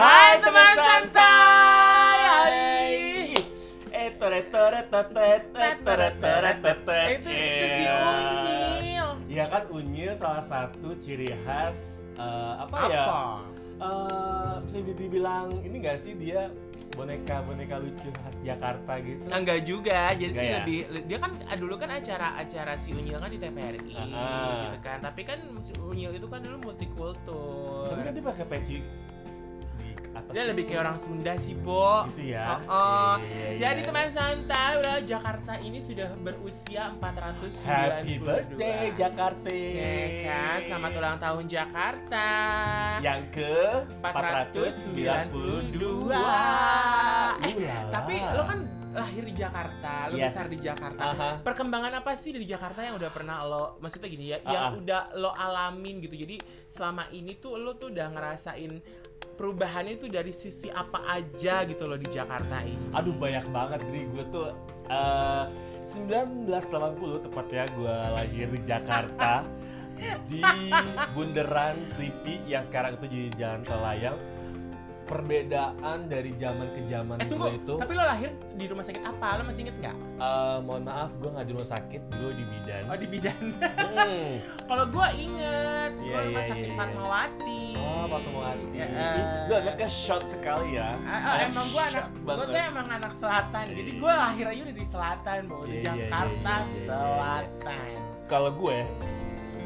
Hai teman santai. Eh tore tore tete tore tore tete. Itu itu si Unyil. Ya kan unyil salah satu ciri khas eh, apa, ya? Apa? Eh, bisa dibilang ini gak sih dia boneka boneka lucu khas Jakarta gitu? Enggak juga, jadi Enggak sih ya? lebih dia kan ah, dulu kan acara-acara si Unyil kan di TVRI Ah. gitu kan. Tapi kan si Unyil itu kan dulu multikultur. Tapi kan dia pakai peci. Dia lebih kayak orang Sunda sih, Bo. gitu ya. Oh, oh. Iya, iya, Jadi iya. teman santai, Jakarta ini sudah berusia 492. Happy birthday Jakarta. Ya kan, selamat ulang tahun Jakarta. Yang ke 492. 492. Eh. Tapi lo kan lahir di Jakarta, lo Yes. besar di Jakarta. Aha. Perkembangan apa sih dari Jakarta yang udah pernah lo, maksudnya gini ya, Ah, yang ah. udah lo alamin gitu. Jadi selama ini tuh lo tuh udah ngerasain perubahannya itu dari sisi apa aja gitu lo di Jakarta ini. Aduh banyak banget Dri gue tuh eh 1980 tepatnya gue lahir di Jakarta di Bundaran Sleepy yang sekarang itu jadi Jalan Tol Layang. Perbedaan dari zaman ke zaman Eh gue tunggu, itu, tapi lo lahir di rumah sakit apa? Lo masih inget nggak? eh, mohon maaf gue nggak di rumah sakit, gue di bidan. Oh di bidan. Hmm. Kalau gue inget, gue Iya, rumah iya, sakit iya, iya. Fatmawati. Oh, Fatmawati. Ih, Lu anaknya short sekali ya. Ah, Anak emang gue anak, gue tuh emang anak selatan. Jadi gue lahir aja udah di selatan, bahwa di Iya, iya, iya, Jakarta iya, iya, iya. Selatan. Kalau gue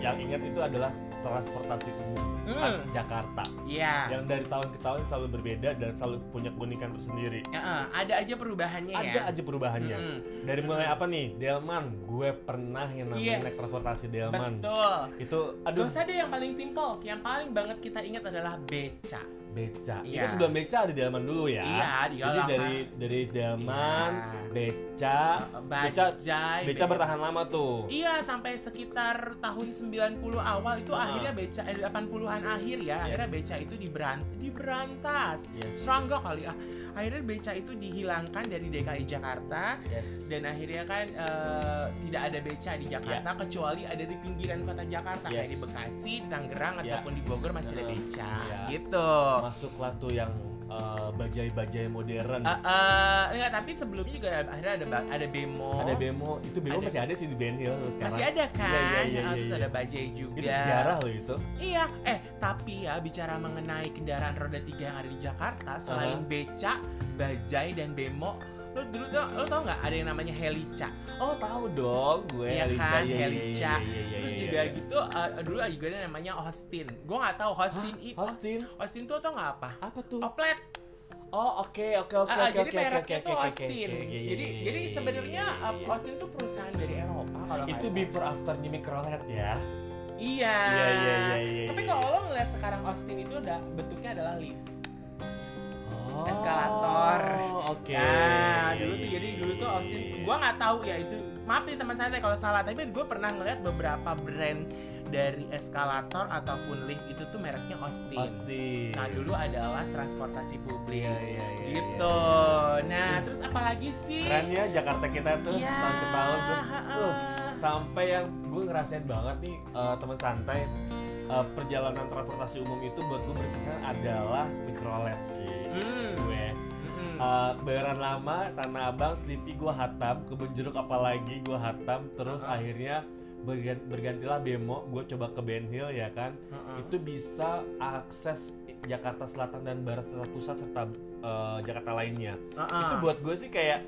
yang ingat itu adalah transportasi umum Hmm. khas Jakarta. Iya. yang dari tahun ke tahun selalu berbeda dan selalu punya keunikan tersendiri. Ya, ada aja perubahannya ya. Ada aja perubahannya. Mm-mm. Dari mulai apa nih? Delman, gue pernah yang namanya Yes. naik transportasi Delman. Betul. Itu aduh usah deh yang paling simpel, yang paling banget kita ingat adalah beca. Beca. Iya. Itu sebelum beca ada Delman dulu ya. Iya, di Jadi dari dari Delman, Iya. beca, beca Bajai. beca bertahan lama tuh. Iya, sampai sekitar tahun 90 awal itu Ah. akhirnya beca eh, 80-an akhir ya. Akhirnya Yes. beca itu diberant diberantas. Yes. Serangga kali ah. Akhirnya beca itu dihilangkan dari DKI Jakarta Yes. dan akhirnya kan eh, tidak ada beca di Jakarta kecuali ada di pinggiran kota Jakarta kayak Yes. di Bekasi, di Tangerang Ya. ataupun di Bogor masih ada Heeh. beca Ya. gitu. Masuklah tuh yang eh, bajai-bajai modern. Eh, eh, enggak, tapi sebelumnya juga ada- akhirnya ada ada bemo. Ada bemo, itu bemo Ada. masih ada sih di Ben Hill sekarang. masih ada kan? Iya, iya, iya, Ah, Terus iya. ada bajai juga. Itu sejarah loh itu. Iya, eh tapi ya bicara mengenai kendaraan roda tiga yang ada di Jakarta selain beca, bajai dan bemo, lo dulu tuh lo tau nggak ada yang namanya helica? Oh tahu dong gue Iya Helica, kan, iya, iya, Helica. iya, iya, iya, Terus iya, juga iya. gitu eh, dulu juga ada namanya Austin. Gue nggak tahu Austin Hah? itu. Austin Austin tuh tau nggak apa? apa tuh? Oplet. Oh oke oke oke Ah, oke jadi oke mereknya oke tuh oke oke Austin. iya, iya, Jadi iya, jadi iya, sebenarnya iya, uh, iya. Austin tuh perusahaan dari Eropa kalau itu before afternya Microlet ya. Iya. Iya iya iya iya. Tapi iya. kalau lo ngeliat sekarang Austin itu udah bentuknya adalah lift. Oh, eskalator. Oke. Nah, Iya, dulu iya, tuh jadi iya, dulu tuh iya, Austin, iya. gua nggak tahu ya itu. Maaf nih teman saya kalau salah, tapi gue pernah ngeliat beberapa brand dari eskalator ataupun lift itu tuh mereknya Austin. Austin. Nah, dulu adalah transportasi publik. Iya iya iya. Gitu. Nah, terus apalagi sih? Keren ya Jakarta kita tuh Iya. tahun ke tahun tuh. Tuh, sampai yang gue ngerasain banget nih eh, teman santai eh, perjalanan transportasi umum itu buat gue berkesan adalah Microlet sih. Hmm. Gue Mm-mm. Uh, Bayaran lama, Tanah Abang, Sleepy gue hatam, Kebun Jeruk apalagi gue hatam, terus Uh-uh. akhirnya bergan- bergantilah Bemo, gue coba ke Ben Hill ya kan, Ha-ha. itu bisa akses Jakarta Selatan dan Barat serta Pusat serta uh, Jakarta lainnya. Ha-ha. Itu buat gue sih kayak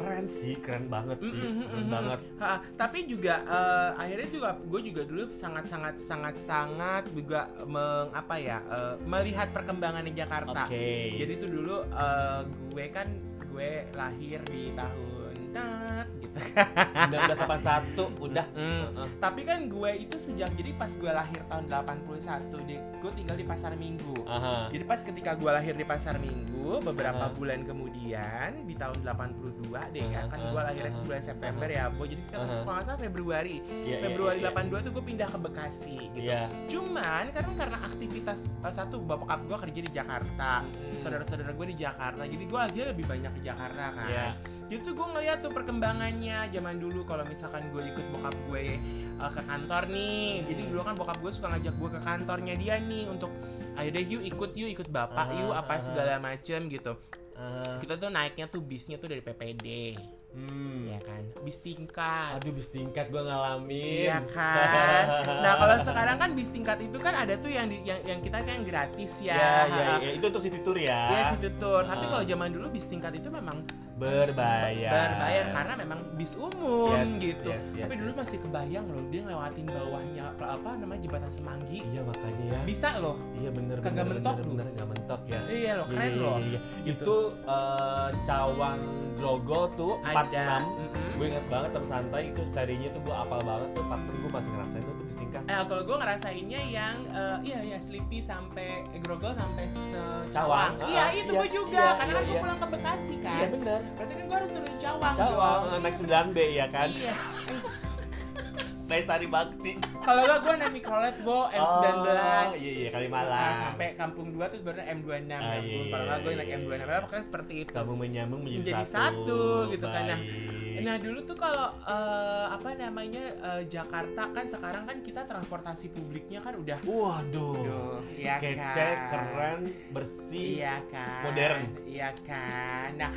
keren sih, keren banget sih, Mm-mm, keren mm-mm. banget. Ha, tapi juga eh, akhirnya juga gue juga dulu sangat sangat sangat sangat juga meng, apa ya eh, melihat perkembangan di Jakarta. Oke. Jadi itu dulu eh, gue kan gue lahir di tahun tet gitu. 1981 udah. Mm. Uh-uh. Tapi kan gue itu sejak jadi pas gue lahir tahun 81 deh, gue tinggal di Pasar Minggu. Aha. Jadi pas ketika gue lahir di Pasar Minggu, beberapa Aha. bulan kemudian di tahun 82 deh ya, Aha, kan gue lahirnya aha, bulan September ya, Bo. Jadi sekarang Aha. kalau nggak salah Februari. Iya, iya, Februari iya, iya. 82 tuh gue pindah ke Bekasi gitu. Iya. Cuman karena karena aktivitas eh, satu bapak gue kerja di Jakarta, Mm. saudara-saudara gue di Jakarta, jadi gue akhirnya lebih banyak ke Jakarta kan. Iya. Jadi tuh gue ngeliat tuh perkembangannya zaman dulu kalau misalkan gue ikut bokap gue uh, ke kantor nih. Jadi dulu kan bokap gue suka ngajak gue ke kantornya dia nih untuk ayo deh yuk ikut yuk ikut bapak Aha, yuk apa aha. segala macem gitu. Eh, Kita tuh naiknya tuh bisnya tuh dari PPD, hmm. ya kan? Bis tingkat. Aduh bis tingkat gue ngalamin. Iya kan. Nah kalau sekarang kan bis tingkat itu kan ada tuh yang di, yang, yang kita kan gratis ya. Ya, ya, ya, itu untuk city tour ya. Iya situ tour. Tapi Ah. kalau zaman dulu bis tingkat itu memang Berbayar. berbayar karena memang bis umum Yes, gitu. yes, yes, Tapi dulu yes. masih kebayang loh dia ngelewatin bawahnya apa, apa namanya jembatan Semanggi. Iya makanya ya. Bisa loh. Iya bener Kagak mentok bener, bener nggak mentok ya. Iya loh, Iya, keren iya, loh. iya, iya. Gitu. Itu eh, Cawang Grogol tuh 46 Ada. mm-mm. Gue inget banget teman santai itu serinya tuh gue apal banget tuh 46 gue masih ngerasain tuh tuh bis tingkat. Eh, kalau gue ngerasainnya yang eh, iya ya Sleepy sampai eh, Grogol sampai Cawang, Cawang. Iya, ah, itu iya, gue juga iya, karena iya, kan gue iya. pulang ke Bekasi kan. Iya bener. Berarti kan gue harus turun Cawang. Cawang dong. naik Iya, 9B ya kan. Iya. Naik Sari Bakti. Kalau gak gue naik mikrolet bo M19. Oh, iya iya Kalimalang. Nah, sampai kampung 2 terus baru M26 Ah, ya iya, iya, nggak gue iya, naik iya. M26 apa pokoknya seperti itu. Sambung menyambung menjadi, Menjadi satu, gitu kan. Nah, Baik. Nah dulu tuh kalau eh, apa namanya eh, Jakarta kan sekarang kan kita transportasi publiknya kan udah Waduh. Duh, iya Kece, kan? keren, bersih. Iya kan. modern. Iya kan. Nah,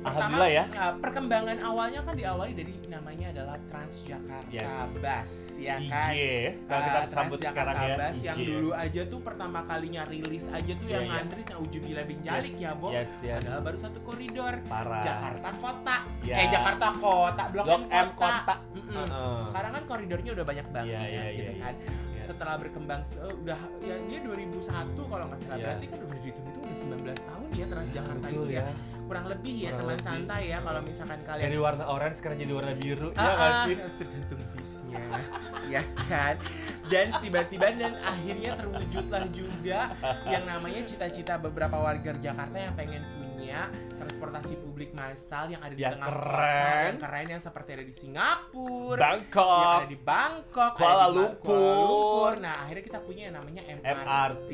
Alhamdulillah ya. eh, perkembangan awalnya kan diawali dari namanya adalah Transjakarta Yes. Bus, ya DJ. kan. Kalau kita Eh, sambut sekarang ya. Bus yang dulu aja tuh pertama kalinya rilis aja tuh Iya, yang iya. ngantri yang Ujubila bin Jalik Yes, ya, Bo. Yes, yes. Padahal baru satu koridor. Parah. Jakarta Kota. Ya. Eh Jakarta Kota, Blok, Blok M Kota. Kota. Mm-mm. Heeh. Sekarang kan koridornya udah banyak banget Iya, iya, gitu iya, kan. iya. Setelah berkembang se- udah ya dia 2001 kalau nggak salah Iya. berarti kan udah dihitung itu udah 19 tahun ya Transjakarta Betul itu ya. Kurang lebih ya Kurang teman lebih. santai ya kalau misalkan kalian Dari warna orange sekarang jadi warna biru. Ah, ya nggak ah, sih? tergantung bisnya ya kan dan tiba-tiba dan akhirnya terwujudlah juga yang namanya cita-cita beberapa warga Jakarta yang pengen punya transportasi publik massal yang ada di Yang tengah kota keren. yang keren yang seperti ada di Singapura yang Bangkok. ada di Bangkok, Kuala di Lumpur. Kuala Lumpur. Nah, akhirnya kita punya yang namanya MRT, MRT.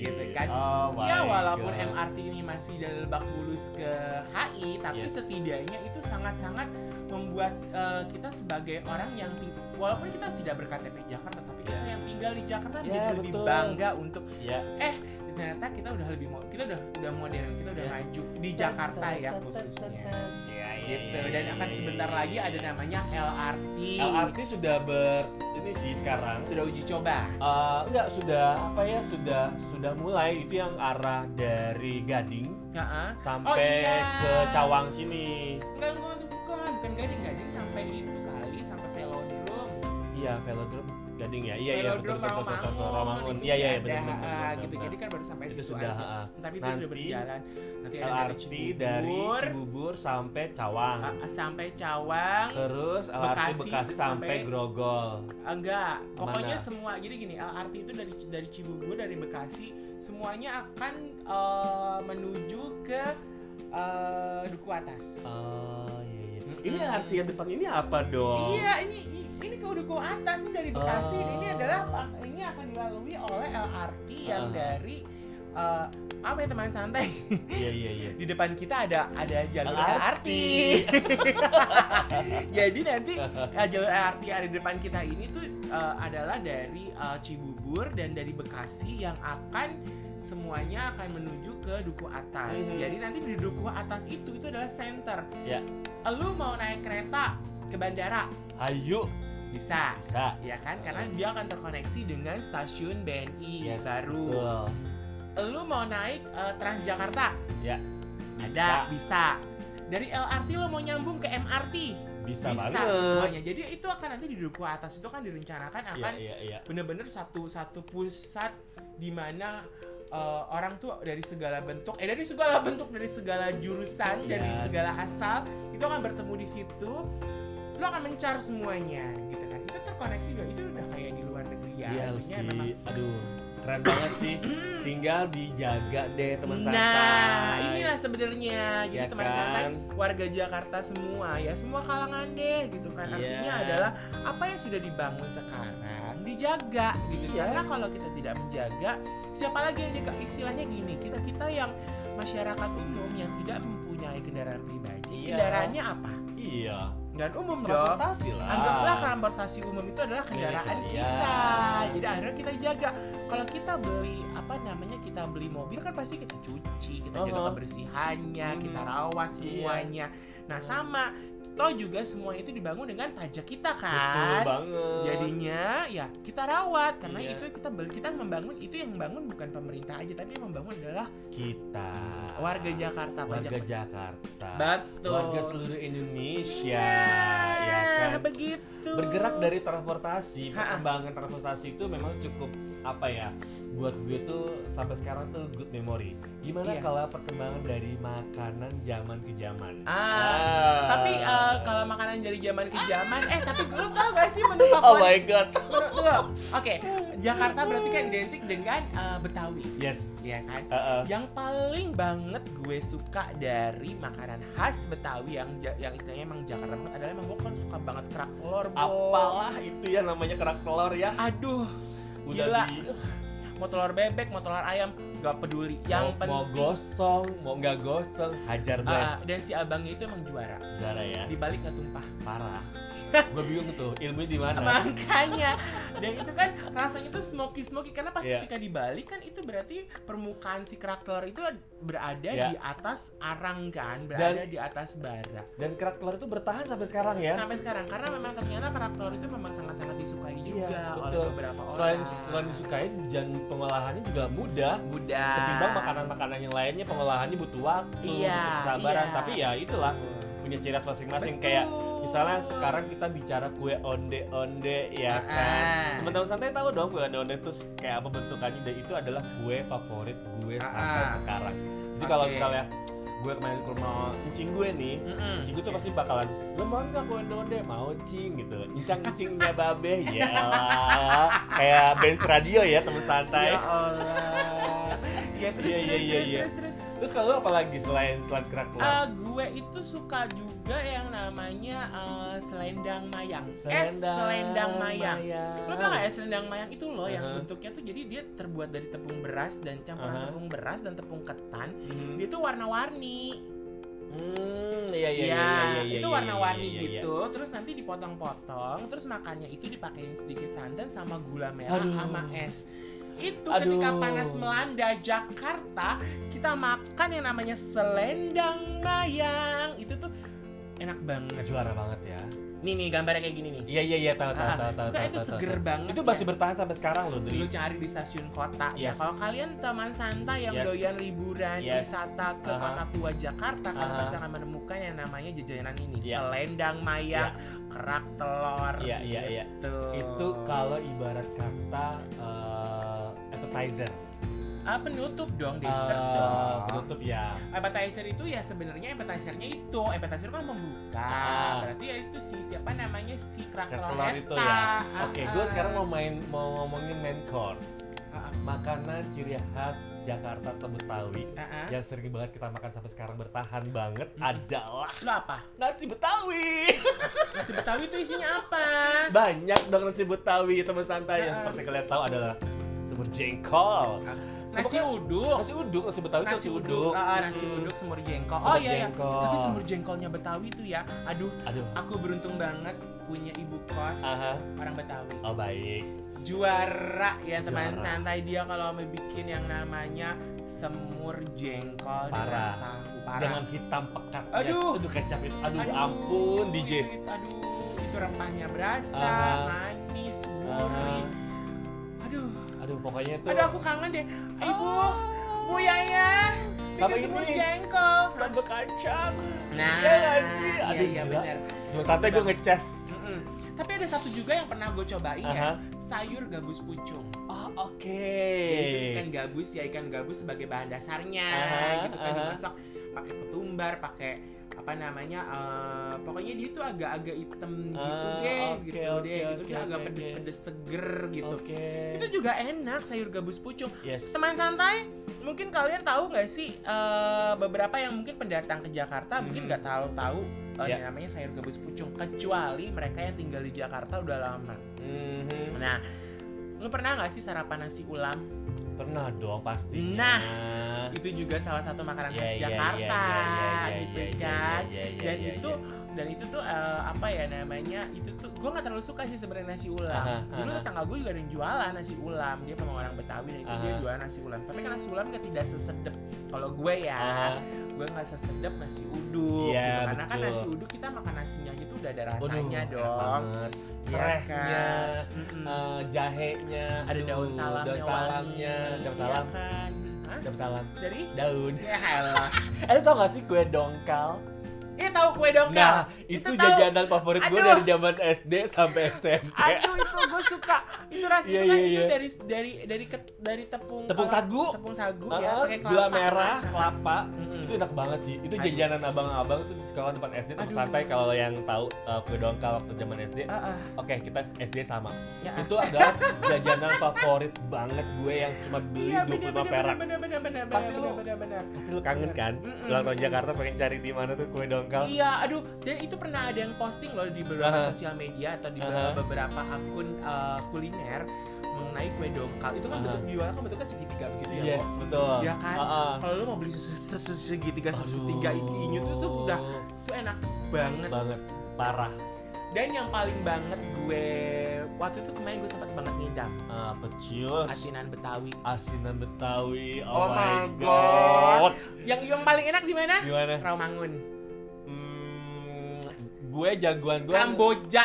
gitu kan. Oh ya walaupun God. MRT ini masih dari Lebak Bulus ke HI, tapi Yes. setidaknya itu sangat-sangat membuat eh, kita sebagai orang yang walaupun kita tidak berKTP Jakarta, tapi kita Ya. yang tinggal di Jakarta Ya, menjadi lebih bangga untuk Ya. eh ternyata kita udah lebih mo- kita udah udah modern, kita udah Ya. maju di Jakarta ya khususnya. Ya, ya, Gitu dan akan sebentar lagi ada ya. namanya LRT. LRT sudah ber ini sih sekarang Sudah uji coba. Eh, enggak sudah apa ya sudah sudah mulai itu yang arah dari Gading Heeh. sampai iya. ke Cawang sini. Enggak, bukan. Bukan gading, gading sampai itu kali, sampai velodrome. Iya, velodrome Gading ya. Iya iya betul betul betul, betul, betul. Rawamangun. Rawamangun. itu Iya iya ah, benar, gitu. Jadi kan baru sampai Itu situ sudah, aja. Tapi itu Nanti udah berjalan. Nanti LRT dari Cibubur, Cibubur sampai Cawang. ah, sampai Cawang. Terus LRT Bekasi Bekasi, sampai Grogol. Enggak, pokoknya Mana? semua. Jadi gini, LRT itu dari dari Cibubur, dari Bekasi, semuanya akan eh, menuju ke eh, Duku Atas. Oh iya iya. Ini LRT yang depan ini apa dong? Iya, ini ini ke Duku Atas nih dari Bekasi. Oh. Ini adalah ini akan dilalui oleh LRT yang Ah. dari eh, apa ya teman santai Iya iya iya. di depan kita ada ada jalur LRT. LRT. Jadi nanti eh, jalur LRT yang ada di depan kita ini tuh eh, adalah dari eh, Cibubur dan dari Bekasi yang akan semuanya akan menuju ke Duku Atas. Mhm. Jadi nanti di Duku Atas itu itu adalah center. Ya. Lu mau naik kereta ke bandara Ayo bisa bisa. ya kan karena dia akan terkoneksi dengan stasiun BNI Yes, baru. betul. Lu mau naik eh, Transjakarta Ya. ada bisa. Dari LRT lo mau nyambung ke MRT Bisa, bisa banget. semuanya. Jadi itu akan nanti di duku atas itu kan direncanakan Iya akan iya iya. bener-bener satu satu pusat di mana eh, orang tuh dari segala bentuk eh dari segala bentuk dari segala jurusan dari Yes. segala asal itu akan bertemu di situ lo akan mencar semuanya gitu itu terkoneksi juga itu udah kayak di luar negeri ya Iya sih. memang Aduh, keren banget sih. Tinggal dijaga deh teman santai. Nah, inilah sebenarnya. Jadi Ya teman kan? santai warga Jakarta semua ya, semua kalangan deh gitu kan. Iya. Artinya adalah apa yang sudah dibangun sekarang dijaga gitu. Iya. Karena kalau kita tidak menjaga, siapa lagi yang jaga? Istilahnya gini, kita-kita yang masyarakat umum yang tidak mempunyai kendaraan pribadi, Iya. kendaraannya apa? Iya. Kendaraan umum dong. Transportasi lah. Anggaplah transportasi umum itu adalah kendaraan Milik kita. Jadi akhirnya kita jaga. Kalau kita beli apa namanya kita beli mobil kan pasti kita cuci, kita jaga Uh-huh. kebersihannya, Hmm. kita rawat Iya. semuanya. Nah sama, toh juga semua itu dibangun dengan pajak kita Betul kan. banget. Jadinya ya kita rawat karena Iya. itu kita beli kita membangun itu yang membangun bukan pemerintah aja tapi yang membangun adalah kita warga Jakarta warga pajak. Jakarta. Betul. Warga seluruh Indonesia, Ya, ya kan. begitu. Bergerak dari transportasi, perkembangan transportasi itu memang cukup apa ya? Buat gue tuh sampai sekarang tuh good memory. Gimana Iya. kalau perkembangan dari makanan zaman ke zaman? Ah, Tapi eh, kalau makanan dari zaman ke zaman, eh tapi lu tau gak sih menu Oh favorit? my god. Oke, Jakarta berarti kan identik dengan eh, Betawi, Yes. ya kan? Uh-uh. Yang paling banget gue suka dari makanan khas Betawi yang yang istilahnya emang Jakarta banget adalah emang gue kan suka banget kerak telur. Apalah itu ya namanya kerak telur ya. Aduh, Udah Gila. di mau telur bebek, mau telur ayam, gak peduli. Yang mau, penting mau gosong, mau nggak gosong, hajar deh. Ah, dan si abangnya itu emang juara. Darah ya. Dibalik nggak tumpah. Parah. Gue bingung tuh, ilmunya di mana? makanya dan itu kan rasanya tuh smoky smoky karena pas Iya. ketika dibalik kan itu berarti permukaan si kerak telur itu berada Iya. di atas arang kan berada di atas bara Dan kerak telur itu bertahan sampai sekarang ya. sampai sekarang karena memang ternyata kerak telur itu memang sangat sangat disukai juga Iya, oleh betul. beberapa orang Selain selain disukai dan pengolahannya juga mudah. mudah Ketimbang makanan-makanan yang lainnya pengolahannya butuh waktu, Iya, butuh kesabaran. iya. Tapi ya itulah punya ciri khas masing-masing kayak misalnya sekarang kita bicara kue onde-onde ya kan. Ah. Teman-teman santai tahu dong kue onde-onde itu kayak apa bentukannya dan itu adalah kue favorit gue sampai Ah. sekarang. Jadi kalau Oke. misalnya gue main ke rumah encing gue nih, Mm-mm. encing gue tuh pasti bakalan lo mau nggak kue onde mau cing gitu encang encingnya babe ya kayak bench radio ya teman santai ya Allah ya terus Iya, terus, iya, iya, terus, iya. terus, terus. terus kalau lu apa lagi selain selain kerak telur Eh, gue itu suka juga yang namanya eh, selendang mayang. eh, selendang mayang. Lo tau gak ya selendang mayang itu loh yang Uh-huh. bentuknya tuh jadi dia terbuat dari tepung beras dan campuran Uh-huh. tepung beras dan tepung ketan. Hmm. Dia tuh warna-warni. Hmm, iya iya Ya, iya iya iya. itu iya, warna-warni iya, iya, iya. gitu. Terus nanti dipotong-potong, terus makannya itu dipakein sedikit santan sama gula merah Aduh. sama es. Itu Aduh. ketika panas melanda Jakarta, kita makan yang namanya selendang mayang. Itu tuh enak banget. Juara banget ya. Nih nih gambarnya kayak gini nih. Iya iya iya tahu tahu Ah, tahu tahu. itu kan itu seger tahu. banget. Itu ya. masih bertahan sampai sekarang loh, Dri. lu cari di stasiun kota ya. Yes. Kalau kalian teman santai yang Yes. doyan liburan Yes. wisata ke Aha. kota tua Jakarta, kalian Aha. pasti akan menemukan yang namanya jajanan ini, Iya. selendang mayang, kerak telur. Iya iya iya. gitu. Itu kalau ibarat kata eh, appetizer. ah, penutup dong, dessert Eh, dong. Penutup ya. Appetizer itu ya sebenarnya appetizernya itu, appetizer kan pembuka. Ah. Berarti ya itu si siapa namanya si telur itu ya. Ah, Oke, ah. gue sekarang mau main mau ngomongin main course. Ah, ah. Makanan ciri khas Jakarta atau Betawi Ah, ah. yang sering banget kita makan sampai sekarang bertahan banget Mm-mm. adalah Lu apa? nasi Betawi. Nasi Betawi itu isinya apa? Banyak dong nasi Betawi teman santai yang Ah. seperti kalian tahu adalah semur jengkol. Nasi Semua- uduk. Nasi uduk, nasi Betawi itu nasi uduk, ah, ah, nasi uduk semur jengkol. Semur oh iya, iya. jengkol. Tapi semur jengkolnya Betawi tuh ya. Aduh, Aduh. aku beruntung banget punya ibu kos Aha. orang Betawi. Oh baik. Juara ya teman Juara. santai dia kalau mau bikin yang namanya semur jengkol Parah. dengan tahu parah. Dengan hitam pekatnya. Aduh. Itu. Aduh, Aduh, ampun DJ. itu- aduh, itu rempahnya berasa, Aha. manis, Aha. gurih. Aduh, Aduh pokoknya itu. aduh aku kangen deh. Ibu, Bu Yaya, Sama bikin semur ini. jengkol. sambal kacang. Nah, Iya nggak sih? iya, Aduh, iya gila. benar. Cuma santai gue ngecas. Mm-mm. Tapi ada satu juga yang pernah gue cobain Aha. ya, sayur gabus pucung. Oh oke. Jadi itu ikan gabus ya ikan gabus sebagai bahan dasarnya, Aha, gitu kan aha. dimasak pakai ketumbar, pakai apa namanya, eh, pokoknya dia tuh agak-agak hitam gitu Ah, deh, oke, gitu oke, deh, gitu oke, dia agak oke, pedes-pedes seger gitu. Oke. Itu juga enak sayur gabus pucung. Yes. Teman santai, mungkin kalian tahu nggak sih eh, beberapa yang mungkin pendatang ke Jakarta mungkin Mhm. nggak terlalu tahu eh, Ya. namanya sayur gabus pucung kecuali mereka yang tinggal di Jakarta udah lama. Mhm. Nah, lu pernah nggak sih sarapan nasi ulam? Pernah dong pastinya. Nah. Itu juga salah satu makanan Iya, khas iya, Jakarta iya, iya, iya, gitu iya, iya, kan iya, iya, dan iya, itu iya. dan itu tuh eh, apa ya namanya itu tuh gue nggak terlalu suka sih sebenarnya nasi ulam Aha, dulu aha. tetangga gue juga ada yang jualan nasi ulam dia memang orang Betawi dan itu dia Aha. jualan nasi ulam tapi kan nasi ulam kan tidak sesedep kalau gue ya Aha. gue nggak sesedep nasi uduk Iya, gitu. karena kan betul. nasi uduk kita makan nasinya gitu udah ada rasanya dong. Iya Serehnya, kan? Eh, jahenya, ada aduh, daun salamnya daun salamnya, wangi, daun iya salam, kan Hah? daun salam, dari daun. ya elah. Eh, tau gak sih kue dongkal? Iya tahu kue dongkal. Nah, itu, tahu. jajanan favorit gue dari zaman SD sampai SMP. Aduh itu gue suka. Itu rasanya Iya, kan itu iya. dari dari dari ke- dari tepung Tepung sagu. Tepung sagu Heeh, ya, pakai gula kelapa. merah, kelapa. Mm-mm. Itu enak banget sih. Itu jajanan abang-abang tuh di sekolah depan SD tempat santai kalau yang tahu uh, kue dongkal waktu zaman SD. Ah, ah, Oke, kita SD sama. ya. Itu adalah jajanan favorit banget gue yang cuma beli Iya, 25 bener, perak. Bener bener bener bener. Pasti bener, lu- bener bener. Pasti lu kangen kan? Ulang tahun Jakarta pengen cari di mana tuh kue dongkal. Iya, aduh, dan itu pernah ada yang posting loh di beberapa Aha. sosial media atau di Aha. beberapa akun uh, kuliner mengenai kue dongkal. Itu kan Aha. bentuk jualnya kan bentuknya segitiga begitu ya. Yes, Bo? betul. Ya kan? Heeh. Kalau lu mau beli se- se- se- segitiga segitiga inyut itu tuh udah itu enak banget. banget parah. Dan yang paling banget gue waktu itu kemarin gue sempat banget ngidam Apa cius? asinan Betawi. Asinan Betawi. Oh Oh, my God. god. Yang yang paling enak di mana? Gimana? Rawamangun. Gue jagoan gue Kamboja.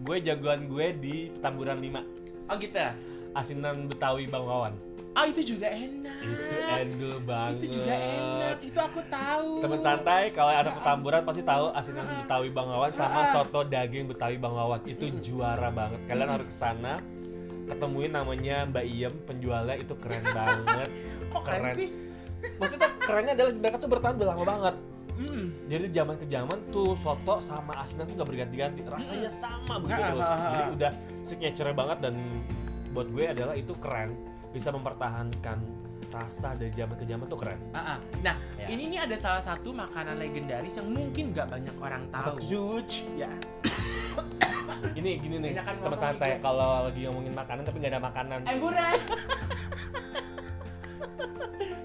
gue jagoan gue di Petamburan 5 Oh gitu. asinan Betawi Bang Wawan Oh itu juga enak. itu endul banget Itu juga enak. Itu aku tahu. temen santai kalau ada Ya Petamburan pasti tahu asinan Betawi Bang Wawan sama soto daging Betawi Bang Wawan itu juara banget kalian harus ke sana ketemuin namanya Mbak Iem penjualnya itu keren banget Kok keren, keren. sih? maksudnya kerennya adalah mereka tuh bertahan udah lama banget Hmm. jadi zaman ke zaman tuh soto sama asinan tuh gak berganti-ganti rasanya sama begitu terus jadi udah signature banget dan buat gue adalah itu keren bisa mempertahankan rasa dari zaman ke zaman tuh keren Ah, ah. Nah, Ya. ini nih ada salah satu makanan legendaris yang mungkin gak banyak orang tahu. Zuj. Ya. ini gini nih teman santai kalau lagi ngomongin makanan tapi nggak ada makanan Emburan.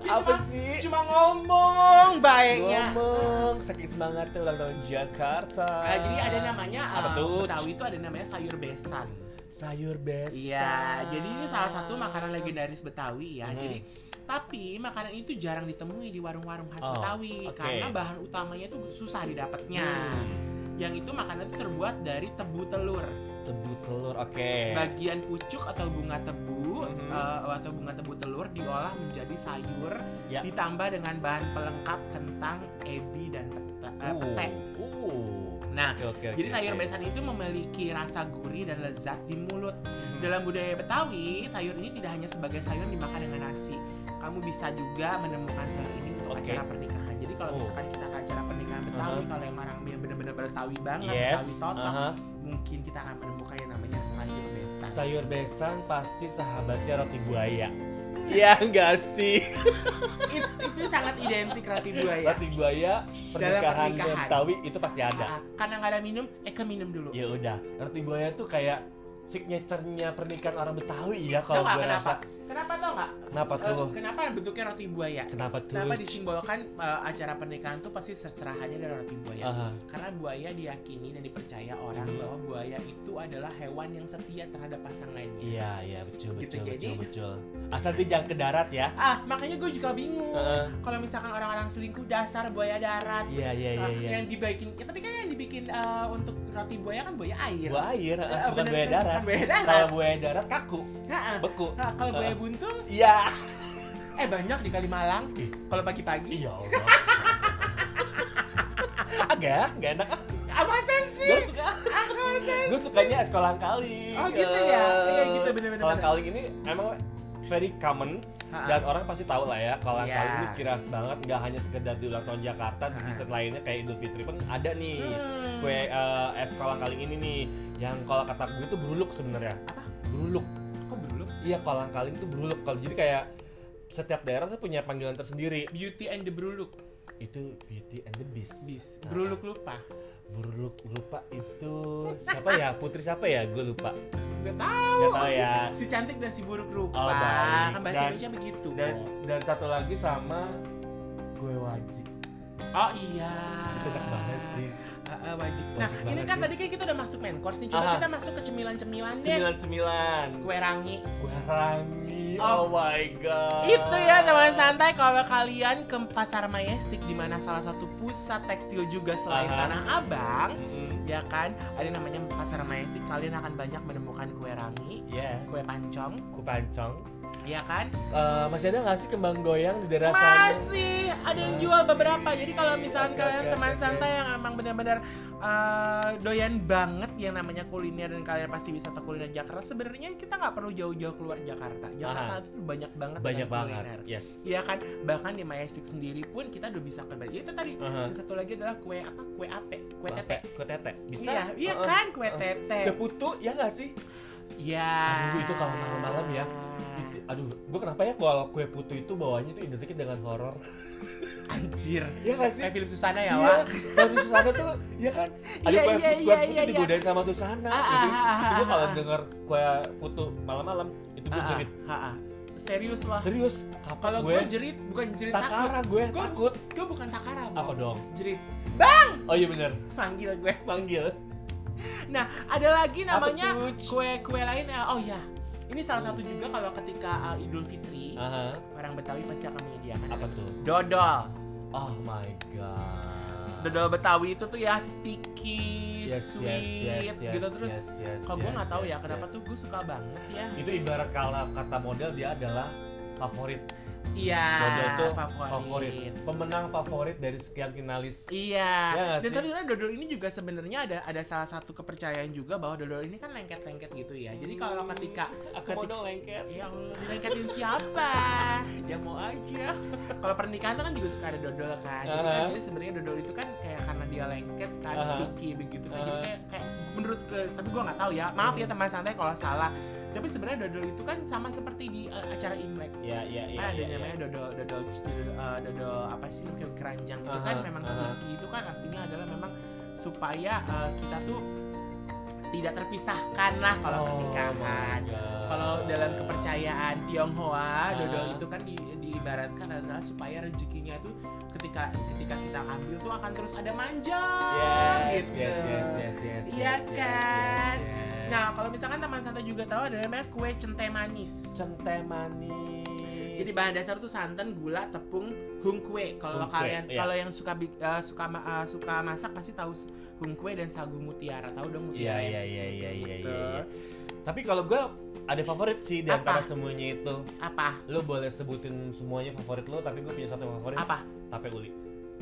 Apa cuma, sih cuma ngomong baiknya. ngomong saking semangatnya ulang tahun Jakarta Ah, jadi ada namanya Apa ah, tuh? Betawi itu ada namanya sayur besan. sayur besan Iya, jadi ini salah satu makanan legendaris Betawi ya. Hmm. Jadi tapi makanan itu jarang ditemui di warung-warung khas Oh, Betawi oke. karena bahan utamanya itu susah didapatnya. Hmm. Yang itu makanan itu terbuat dari tebu telur. Tebu telur oke Bagian pucuk atau bunga tebu Mhm. eh, atau bunga tebu telur diolah menjadi sayur Ya. ditambah dengan bahan pelengkap kentang, ebi dan pete. eh, Uh, pete. uh. Nah, Oke, oke, Jadi sayur oke. besan itu memiliki rasa gurih dan lezat di mulut. Hmm. Dalam budaya Betawi, sayur ini tidak hanya sebagai sayur dimakan dengan nasi. Kamu bisa juga menemukan sayur ini untuk Oke. acara pernikahan. Jadi kalau Oh. misalkan kita ke acara pernikahan Betawi, Uh-huh. kalau yang orang yang benar-benar Betawi banget, yes Betawi total, aha. Mungkin kita akan menemukan yang namanya sayur besan. sayur besan pasti sahabatnya roti buaya Iya enggak sih It's, itu sangat identik roti buaya. roti buaya pernikahan pernikahan. Betawi itu pasti ada Ah, karena nggak ada minum, eh ke minum dulu. ya udah roti buaya tuh kayak signaturenya pernikahan orang Betawi ya kalau gue rasa Kenapa tau nggak? Kenapa Eh, tuh? Kenapa bentuknya roti buaya? kenapa tuh Kenapa disimbolkan eh, acara pernikahan tuh pasti seserahannya dari roti buaya? Aha. Karena buaya diyakini dan dipercaya orang Mhm. bahwa buaya itu adalah hewan yang setia terhadap pasangannya. iya iya betul Gitu, betul jadi- betul betul asal dia jangan ke darat ya Ah, makanya gue juga bingung. Heeh. Kalau misalkan orang-orang selingkuh dasar buaya darat. iya iya iya Ah, iya Yang dibikin, ya, tapi kan yang dibikin eh, untuk roti buaya kan buaya air. buaya air Eh, bukan buaya darat Bukan buaya darat. kalau buaya darat kaku beku Nah, kalau buaya. Buntung, iya eh banyak di Kalimalang. Ih. Kalau pagi-pagi. iya Allah agak nggak enak Apa sih? gue suka Ah, gue sukanya es kolang kaling Oh, gitu ya? Iya, gitu, bener-bener. kolang kaling ini emang very common Ha-ha. dan orang pasti tahu lah ya kolang Iya. kaling ini kiras banget nggak hanya sekedar di ulang tahun Jakarta di season lainnya kayak Idul Fitri pun ada nih Hmm. kue eh, es kolang kaling ini nih yang kalau kata gue itu beruluk sebenarnya Apa? beruluk? Iya kolang kaling itu beruluk kalau jadi kayak setiap daerah tuh punya panggilan tersendiri Beauty and the Bruluk. itu Beauty and the Beast Bis. Ah. Bruluk lupa. Buruk lupa itu siapa ya? Putri siapa ya? Gue lupa. Gak tahu. Gak tahu ya. Si cantik dan si buruk rupa. Oh, baik. Kan bahasa Dan- Indonesia begitu. Dan dan satu lagi sama gue wajib. Oh iya. Itu enak banget sih. Ah, wajib. Nah, Wajib ini kan sih. tadi kan kita udah masuk main course nih. Coba Aha. kita masuk ke cemilan-cemilan deh. Sembilan. Kue rangi. Gue rangi. Oh. Oh, my god. Itu ya teman santai kalau kalian ke pasar Majestic di mana salah satu pusat tekstil juga selain Aha. Tanah Abang, Mm-mm. ya kan? Ada namanya pasar Majestic. Kalian akan banyak menemukan kue rangi, Iya. kue pancong, Ku pancong. Ya kan? Eh, masih ada nggak sih kembang goyang di daerah sana? Masih ada yang Masih. jual beberapa. Jadi kalau misalkan Oke, kalian oke, teman oke, santai yang emang benar-benar eh, doyan banget yang namanya kuliner dan kalian pasti wisata kuliner Jakarta, sebenarnya kita nggak perlu jauh-jauh keluar Jakarta. Jakarta Aha. itu banyak banget Banyak dengan banget. kuliner. Yes. Iya kan, bahkan di Majestic sendiri pun kita udah bisa kerja. Itu tadi. Aha. Dan satu lagi adalah kue apa? Kue ape, kue tete. Kue tete. Bisa. Iya, iya Uh-uh. kan kue tete. Kue putu ya nggak sih? Iya. Aduh, itu kalau malam-malam ya. Aduh, gue kenapa ya kalau kue putu itu bawahnya itu identik dengan horor? Anjir. Iya nggak sih? Kayak film Susana ya, Iya, Wak. kalau di Susana tuh, ya kan? Ada Iya, kue, iya, kue iya, putu iya, iya. digodain sama Susana Ah, gitu. ah, ah, Itu gue ah, kalau ah. denger kue putu malam-malam, itu gue jerit. Serius lah. Serius, Kalau gue? gue jerit bukan jerit takut. Takara gue, Gue- takut. Gue bukan takara, Bang. Apa dong? Jerit. Oh iya bener, Panggil gue. manggil. Nah, ada lagi namanya tuh? kue-kue lain. ya. Oh ya. Ini salah satu juga kalau ketika uh, Idul Fitri, Aha, orang Betawi pasti akan menyediakan apa tuh? dodol. Oh my god. Dodol Betawi itu tuh ya sticky, Yes, sweet yes, yes, yes, gitu terus. yes, yes, Kalau gue yes, nggak tahu ya yes, kenapa yes. tuh gue suka banget ya. Itu ibarat kalau kata model dia adalah favorit. Iya, Dodol tuh favorit. favorit. Pemenang favorit dari sekian finalis. Iya. Ya Dan tapi sebenarnya dodol ini juga sebenarnya ada ada salah satu kepercayaan juga bahwa dodol ini kan lengket-lengket gitu ya. Jadi kalau ketika Aku mau ketika- dong lengket. yang lengketin siapa? Yang mau aja. kalau pernikahan tuh kan juga suka ada dodol kan. Jadi, kan, Aha. jadi sebenarnya dodol itu kan kayak karena dia lengket kan Aha. sticky begitu kan. Jadi Aha. kayak kayak menurut ke tapi gua nggak tahu ya. Maaf ya teman santai kalau salah. Tapi sebenarnya dodol itu kan sama seperti di uh, acara Imlek. Ya, ya, ya. kan ada ya, yang ya. namanya dodol dodol dodol, uh, dodol apa sih kayak keranjang itu kan Aha, memang aha. sticky itu kan artinya adalah memang supaya uh, kita tuh tidak terpisahkan lah kalau Oh pernikahan. Kalau dalam kepercayaan Tionghoa, dodol Ah. itu kan di, diibaratkan adalah supaya rezekinya itu ketika ketika kita ambil tuh akan terus ada manjang Yes, gitu. yes, yes, yes, yes, Iya yes, kan? yes, yes. Nah, kalau misalkan teman santai juga tahu ada namanya kue cente manis. cente manis. Jadi bahan dasar tuh santan, gula, tepung, hung kue. Kalau kalian iya. kalau yang suka eh, suka eh, suka masak pasti tahu hung kue dan sagu mutiara. Tahu dong Iya, mutiara? iya, iya, iya, iya, Gitu. iya. iya. Tapi kalau gue ada favorit sih di antara semuanya itu. Apa? Lo boleh sebutin semuanya favorit lo, tapi gue punya satu favorit. Apa? Tape uli.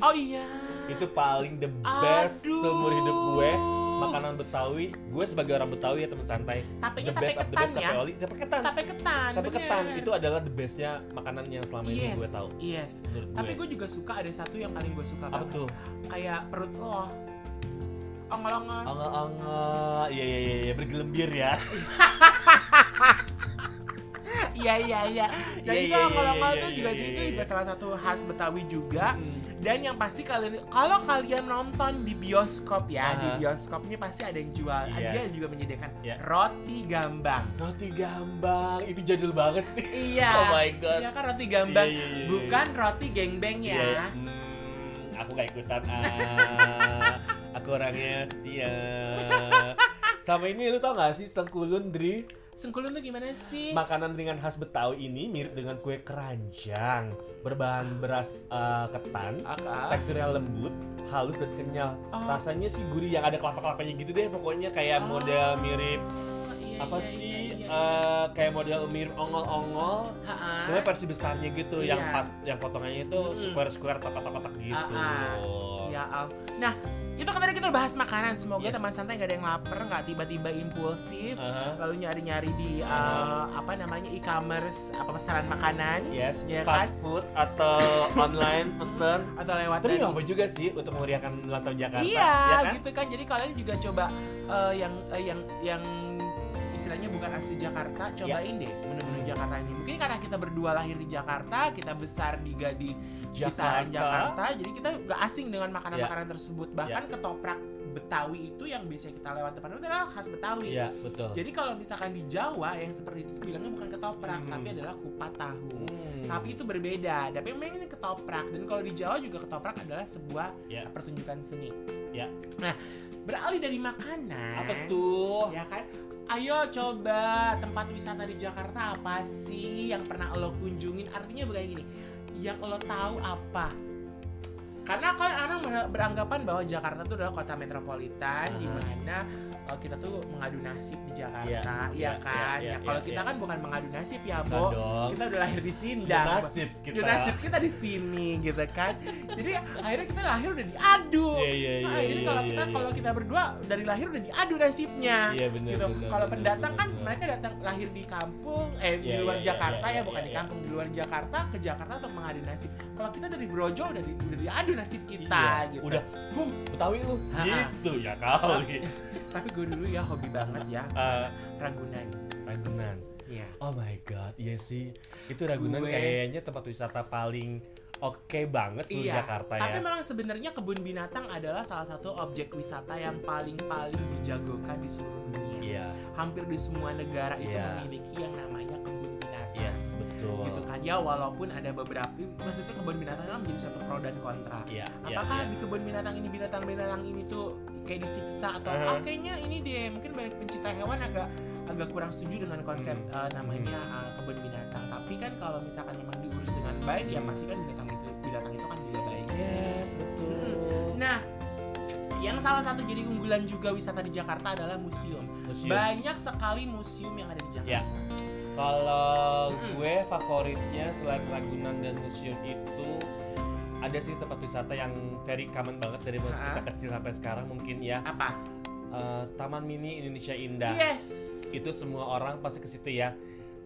Oh iya. Itu paling the best Aduh. seumur hidup gue. Makanan Betawi. Gue sebagai orang Betawi ya teman santai. Tapenya The tape best the ketan best ya. tape oli. Tape ketan. Tape ketan. Tape bener. ketan itu adalah the bestnya makanan yang selama ini yes, gue tahu. Yes. Menurut Tapi gue. juga suka ada satu yang paling gue suka Apa banget. tuh? Kayak perut lo. Ongol-ongol. Ongol-ongol. Iya, iya, iya, iya. bergelembir ya. Iya iya iya. Dan Iya, itu iya, ongol-ongol iya, tuh juga itu juga salah satu khas Betawi juga. Hmm. Dan yang pasti kalian kalau kalian nonton di bioskop ya, di Aha. bioskop ini pasti ada yang jual. Ada Yes. yang juga menyediakan Ya. roti gambang. Roti gambang. Itu jadul banget sih. Iya. Oh my god. Iya kan roti gambang, iya, iya, iya. bukan roti gengbeng ya. Iya, hmm, aku gak ikutan ah. aku orangnya setia. Sama ini lu tau gak sih sengkulun Dri? Sengkulun tuh gimana sih? Makanan ringan khas Betawi ini mirip dengan kue keranjang berbahan beras eh, ketan, Aka. teksturnya lembut, halus dan kenyal. Oh. Rasanya sih gurih yang ada kelapa-kelapanya gitu deh pokoknya kayak model mirip Iya, apa iya, sih iya, iya. eh, kayak model mirip ongol-ongol. Cuma versi besarnya gitu, yang Iya. pat, yang potongannya itu Mm. square-square kotak-kotak gitu. Ah, Ya Al. Nah, itu kan tadi kita bahas makanan. Semoga Yes. teman santai gak ada yang lapar, nggak tiba-tiba impulsif. Aha. lalu nyari-nyari di uh, Aha. apa namanya e-commerce apa pesanan makanan Yes, Ya fast kan? food atau online pesen. atau lewat Tapi nggak apa juga sih untuk memeriahkan ulang tahun Jakarta. iya ya kan? gitu kan jadi kalian juga coba uh, yang uh, yang yang istilahnya bukan asli Jakarta cobain deh menu-menu Jakarta ini mungkin karena kita berdua lahir di Jakarta kita besar di di kisaran Jakarta. Jakarta jadi kita gak asing dengan makanan-makanan tersebut bahkan ketoprak Betawi itu yang biasanya kita lewat depan itu adalah khas Betawi. Iya, betul. Jadi kalau misalkan di Jawa yang seperti itu bilangnya bukan ketoprak, Hmm. tapi adalah kupat tahu. Hmm. Tapi itu berbeda. Tapi memang ini ketoprak dan kalau di Jawa juga ketoprak adalah sebuah Ya. pertunjukan seni. Ya. Nah, beralih dari makanan. apa tuh? Ya kan? Ayo coba tempat wisata di Jakarta apa sih yang pernah lo kunjungin? Artinya bukan gini. Yang lo tahu apa? Karena kan orang ber- beranggapan bahwa Jakarta itu adalah kota metropolitan di Aha. mana uh, kita tuh mengadu nasib di Jakarta, Iya, iya iya, kan? iya, ya iya, kalau iya, kita kan bukan mengadu nasib ya, Bo. Kita udah lahir di Sindang. nasib kita. Nasib kita di sini gitu kan. Jadi akhirnya kita lahir udah diadu. Iya, iya, iya. Nah, iya, kalau kita kalau kita berdua dari lahir udah diadu nasibnya. Iya, benar, gitu. Kalau pendatang benar, kan benar. mereka datang lahir di kampung, eh di luar Jakarta ya, bukan di kampung di luar Jakarta ke Jakarta untuk mengadu nasib. Kalau kita dari Brojo udah di, udah diadu nasib kita gitu. Udah, huh, Betawi lu. Gitu ya kali. Tapi gue dulu ya hobi banget ya Eh, Ragunan. Ragunan. Iya. Oh my god, iya sih. Itu Ragunan Gue- kayaknya tempat wisata paling oke banget di Iya, Jakarta Tapi ya. memang sebenarnya kebun binatang adalah salah satu objek wisata yang paling-paling dijagokan di seluruh dunia. Iya, Hampir di semua negara itu Iya. memiliki yang namanya kebun. Yes, betul. Gitu kan ya walaupun ada beberapa maksudnya kebun binatang kan menjadi satu pro dan kontra. Iya, iya, Apakah iya. di kebun binatang ini binatang-binatang ini tuh kayak disiksa atau Uh-huh. oh kayaknya ini deh mungkin banyak pencinta hewan agak agak kurang setuju dengan konsep Hmm. uh, namanya uh, kebun binatang. Tapi kan kalau misalkan memang diurus dengan baik ya Hmm. pasti kan binatang itu binatang itu kan juga baik. Yes, betul. Nah, yang salah satu jadi unggulan juga wisata di Jakarta adalah museum. Museum. Banyak sekali museum yang ada di Jakarta. Ya. Kalau Mm-mm. gue favoritnya selain Ragunan dan museum itu ada sih tempat wisata yang very common banget dari waktu kita kecil sampai sekarang mungkin ya Apa? Eh, Taman Mini Indonesia Indah Yes. itu semua orang pasti ke situ ya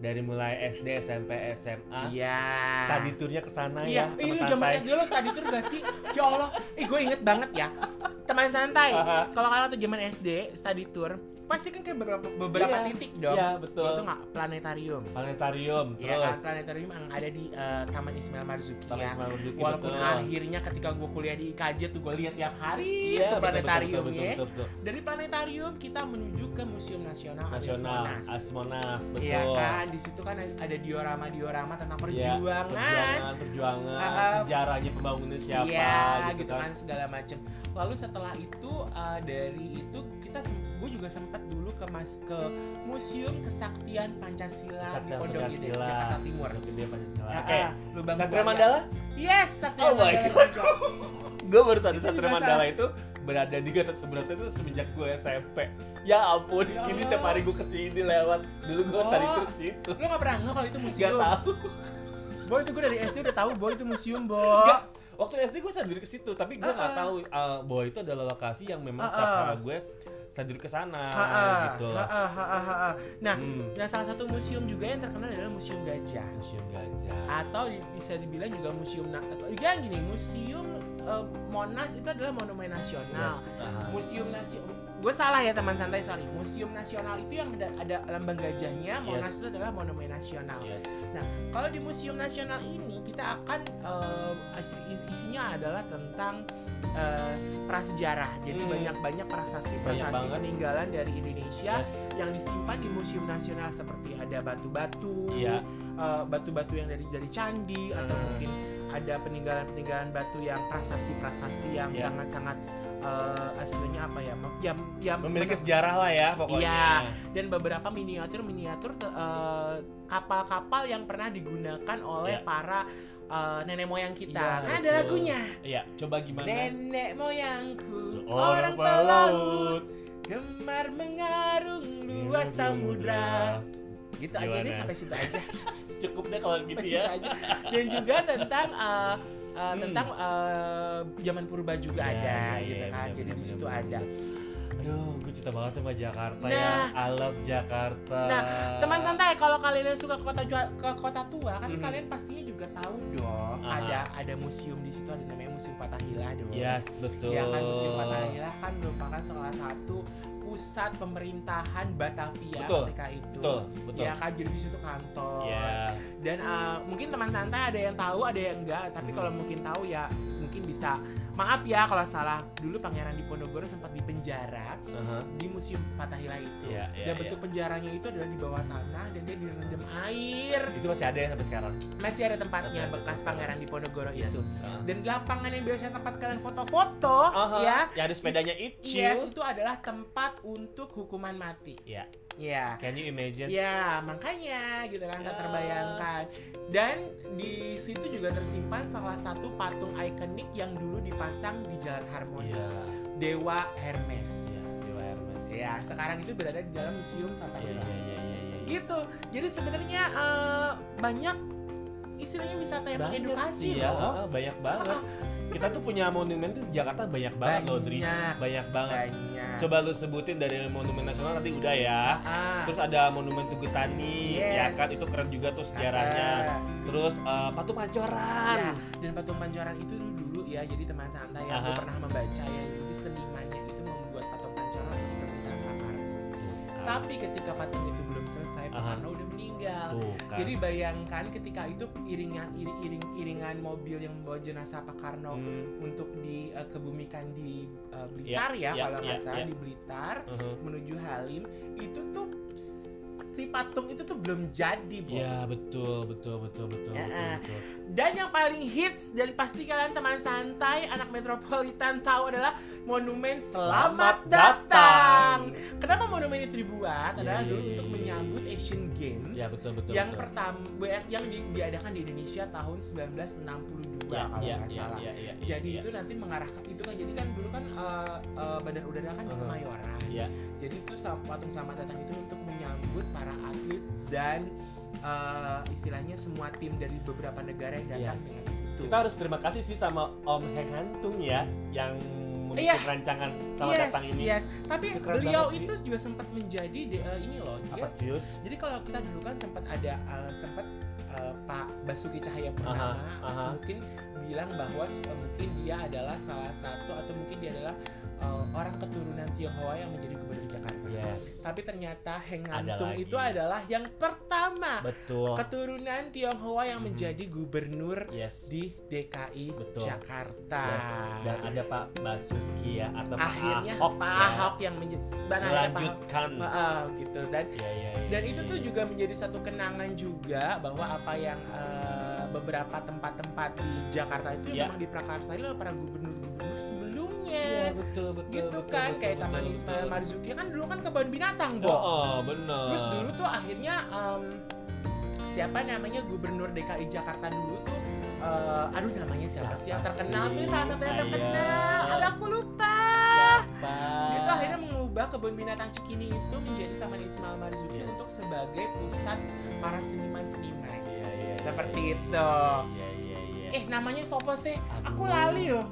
dari mulai SD SMP SMA Iya. study tournya ke sana Iya, ya ini teman zaman. SD lo study tour gak sih? Ya Allah, eh gue inget banget ya. Teman santai. Haha. Kalau kalian waktu zaman SD study tour, pasti kan kayak beberapa beberapa Iya, titik dong. iya, Gue betul. tuh nggak planetarium. planetarium Iya kan, terus planetarium yang ada di eh, Taman Ismail Marzuki Taman ya. Ismail Marzuki, Walaupun betul. akhirnya ketika gue kuliah di IKJ tuh gue lihat tiap hari Iya, tuh betul, betul, planetarium betul, ya. betul, betul, betul. Dari planetarium kita menuju ke Museum Nasional, nasional Monas. Asmonas betul Iya kan, di situ kan ada diorama-diorama tentang Iya, perjuangan. perjuangan, perjuangan, Ah, ah. sejarahnya pembangunan siapa Iya, gitu, gitu kan segala macam. Lalu setelah itu uh, dari itu kita gue juga sempat dulu ke mas ke Museum Kesaktian Pancasila di Kesaktian Pondok Gede. Jakarta Timur. Gede Pancasila. Ah, Oke. ah, Lubang Satria. Mandala? Yes, Satria Oh my Mandala God. juga. Gue baru sadar Satria Mandala itu berada di Gatot Subroto itu semenjak gue SMP. Ya ampun, Ya ini setiap hari gue ke sini lewat. Dulu gue Oh. tadi tuh ke situ. Lo gak pernah nggak kalau itu Gak museum? tahu. Boy itu gue dari SD udah tahu Boy itu museum Bo. Nggak. Waktu SD gue sadar ke situ, tapi gue nggak ah. tahu uh, bahwa itu adalah lokasi yang memang Ah, setiap hari gue sadar ke sana gitu. ha, ha, ha. Nah, Hmm. dan salah satu museum juga yang terkenal adalah Museum Gajah. Museum Gajah. atau bisa dibilang juga museum ya gini museum eh, Monas itu adalah monumen nasional Yes, aha. museum nasional gue salah ya teman santai sorry museum nasional itu yang ada, ada lambang gajahnya Monas Yes. itu adalah monumen nasional Yes. kalau di museum nasional ini kita akan isi- isinya adalah tentang s- prasejarah jadi Hmm. banyak-banyak prasasti Banyak prasasti banget. peninggalan dari Indonesia Yes. yang disimpan di museum nasional seperti ada batu-batu Iya. eh, batu-batu yang dari dari candi atau Hmm. mungkin ada peninggalan-peninggalan batu yang prasasti-prasasti yang Iya. sangat-sangat eh aslinya apa ya? Ya, ya Memiliki sejarah lah ya pokoknya. Iya. dan beberapa miniatur-miniatur eh, kapal-kapal yang pernah digunakan oleh Iya. para eh, nenek moyang kita. Iya, kan ada lagunya. Iya, coba gimana? Nenek moyangku Seorang orang pelaut gemar mengarung luas samudra. Gitu aja deh Gimana? sampai situ aja. Cukup deh kalau gitu Sampai ya. aja. Dan juga tentang uh, uh, Hmm. tentang uh, zaman purba juga Iya, ada iya, gitu iya, kan. bener, Jadi di situ ada. Aduh, gue cinta banget sama Jakarta ya. Nah. I love Jakarta. Nah, Teman santai kalau kalian yang suka ke kota ke kota tua kan Mhm. kalian pastinya juga tahu dong Aha. ada ada museum di situ ada namanya Museum Fathahillah dong. Yes, betul. Ya kan Museum Fathahillah kan merupakan salah satu pusat pemerintahan Batavia Betul, ketika itu. Betul, betul. Ya kan jadi di situ kantor. Ya. Dan uh, mungkin teman santai ada yang tahu, ada yang enggak. Tapi Hmm. kalau mungkin tahu ya mungkin bisa maaf ya kalau salah dulu Pangeran Diponegoro sempat dipenjara Aha. di Museum Fathahillah itu. Iya, iya, dan bentuk penjaranya itu adalah di bawah tanah dan dia direndam air. Itu masih ada ya sampai sekarang. Masih ada tempatnya Masih ada bekas Pangeran Diponegoro Yes. itu. Ah. Dan lapangan yang biasanya tempat kalian foto-foto Aha. ya, Yang ada sepedanya Icil. yes itu adalah tempat untuk hukuman mati. Iya. Ya. Can you imagine? Ya, makanya gitu kan tak Ya. terbayangkan. Dan di situ juga tersimpan salah satu patung ikonik yang dulu dipasang di Jalan Harmoni, Iya. Dewa Hermes. Iya, Dewa Hermes. Ya, sekarang itu berada di dalam Museum Fathahillah. iya, iya, iya, iya. Gitu. Jadi sebenarnya eh, banyak istilahnya wisata yang Banyak mengedukasi sih ya, loh. ah, banyak banget. Kita tuh punya monumen tuh Jakarta banyak banget loh, Dri. Banyak. Banget. Banyak. Coba lu sebutin dari monumen nasional nanti udah ya. Ah, Terus ada monumen Tugu Tani, ya Yes. kan itu keren juga tuh sejarahnya. ada. Terus eh, Patung Pancoran. Ya, dan patung pancoran itu dulu ya, jadi teman santai yang Aha. pernah membaca ya, jadi senimannya itu membuat patung pancoran Karno. Tuh kan. Tapi ketika patung itu selesai, Pak Aha. Karno udah meninggal. Tuh kan. Jadi bayangkan ketika itu iringan iring iring iringan mobil yang membawa jenazah Pak Karno Hmm, untuk dikebumikan di uh, Blitar ya, ya, kalau nggak ya, salah ya. di Blitar uh-huh. menuju Halim itu tuh si patung itu tuh belum jadi, Bo. Ya betul betul betul betul Ya, betul, ah. betul. Dan yang paling hits dan pasti kalian teman santai anak metropolitan tahu adalah monumen Selamat Datang. Kenapa monumen itu dibuat? Iya, adalah iya, dulu iya, untuk iya, menyambut Asian Games Ya betul betul. yang betul. pertama yang di- diadakan di Indonesia tahun 1962 ya, kalau nggak ya, salah. ya, ya, ya, Jadi ya. itu nanti mengarahkan itu kan jadi kan dulu kan eh, eh, bandar udara kan di Uh-huh. Kemayoran. Ya. Jadi itu patung selamat datang itu untuk menyambut para atlet dan eh, istilahnya semua tim dari beberapa negara yang datang Yes. dengan itu. Kita harus terima kasih sih sama Om Heng Hantung ya yang Iya. rancangan selamat yes, datang ini. yes. Tapi Itu beliau itu juga sempat menjadi eh, ini loh. Dia, Apa jadi kalau kita dulu kan sempat ada eh, sempat eh, Pak Basuki Cahaya Aha, Purnama aha. mungkin bilang bahwa eh, mungkin dia adalah salah satu atau mungkin dia adalah eh, orang keturunan Tionghoa yang menjadi gubernur Jakarta. Yes. Tapi ternyata Heng Ngantung itu adalah yang pertama Betul. keturunan Tionghoa yang Mhm. menjadi gubernur Yes. di DKI Betul. Jakarta. Yes. Dan ada Pak Basuki ya atau Pak Akhirnya Ahok Pak ya. Ahok yang menjadi dan akhirnya Pak Ahok- melanjutkan. Ah, gitu dan Ya, ya, ya, dan ya, itu ya, tuh ya. juga menjadi satu kenangan juga bahwa apa yang eh, beberapa tempat-tempat di Jakarta itu Ya. memang diprakarsai oleh para gubernur-gubernur sebelumnya Iya betul betul gitu betul, kan betul, kayak betul, Taman betul. Ismail Marzuki kan dulu kan kebun binatang Oh, Bo oh, benar. terus dulu tuh akhirnya em, siapa namanya gubernur DKI Jakarta dulu tuh eh, aduh namanya siapa, sih yang Siapa terkenal sih? tuh salah satu yang terkenal ada aku lupa siapa? itu akhirnya mengubah kebun binatang Cikini itu menjadi Taman Ismail Marzuki Yes. untuk sebagai pusat para seniman-seniman. Iya, iya, Seperti iya, itu. Iya iya iya. Eh namanya sopo sih? Aku Aduh. lali yo.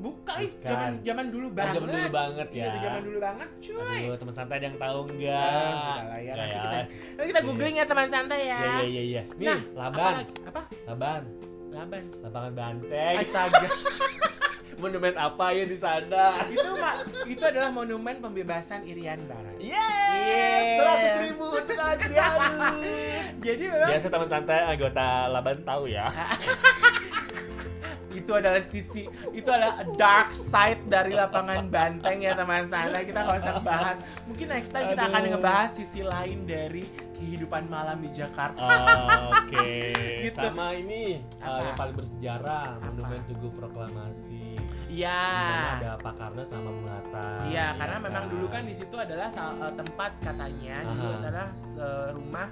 Bukan, ih, zaman zaman dulu Oh, banget. zaman dulu banget Iya, ya. zaman dulu banget, cuy. Aduh, teman santai ada yang tahu Ah, enggak? udah lah ya, nanti ya. kita nanti kita googling ya teman santai ya. Iya iya iya iya. Nih, Nah, Laban. Apa? Apa? Laban. Laban. Lapangan Banteng. Astaga. Monumen apa ya di sana? itu mak itu adalah monumen pembebasan Irian Barat. Yes, Yes. 100 ribu untuk Adrianus. Jadi memang Biasa teman santai anggota Laban tahu ya. itu adalah sisi itu adalah dark side dari lapangan banteng ya teman sana kita nggak usah bahas mungkin next time kita akan ngebahas sisi lain dari kehidupan malam di Jakarta Ah, Oke. Gitu. Sama ini uh, yang paling bersejarah, Apa? Monumen Tugu Proklamasi. iya ada Pak Karno sama Bung Hatta. iya ya karena memang dulu kan di situ adalah eh, tempat katanya dulu Aha. adalah eh, rumah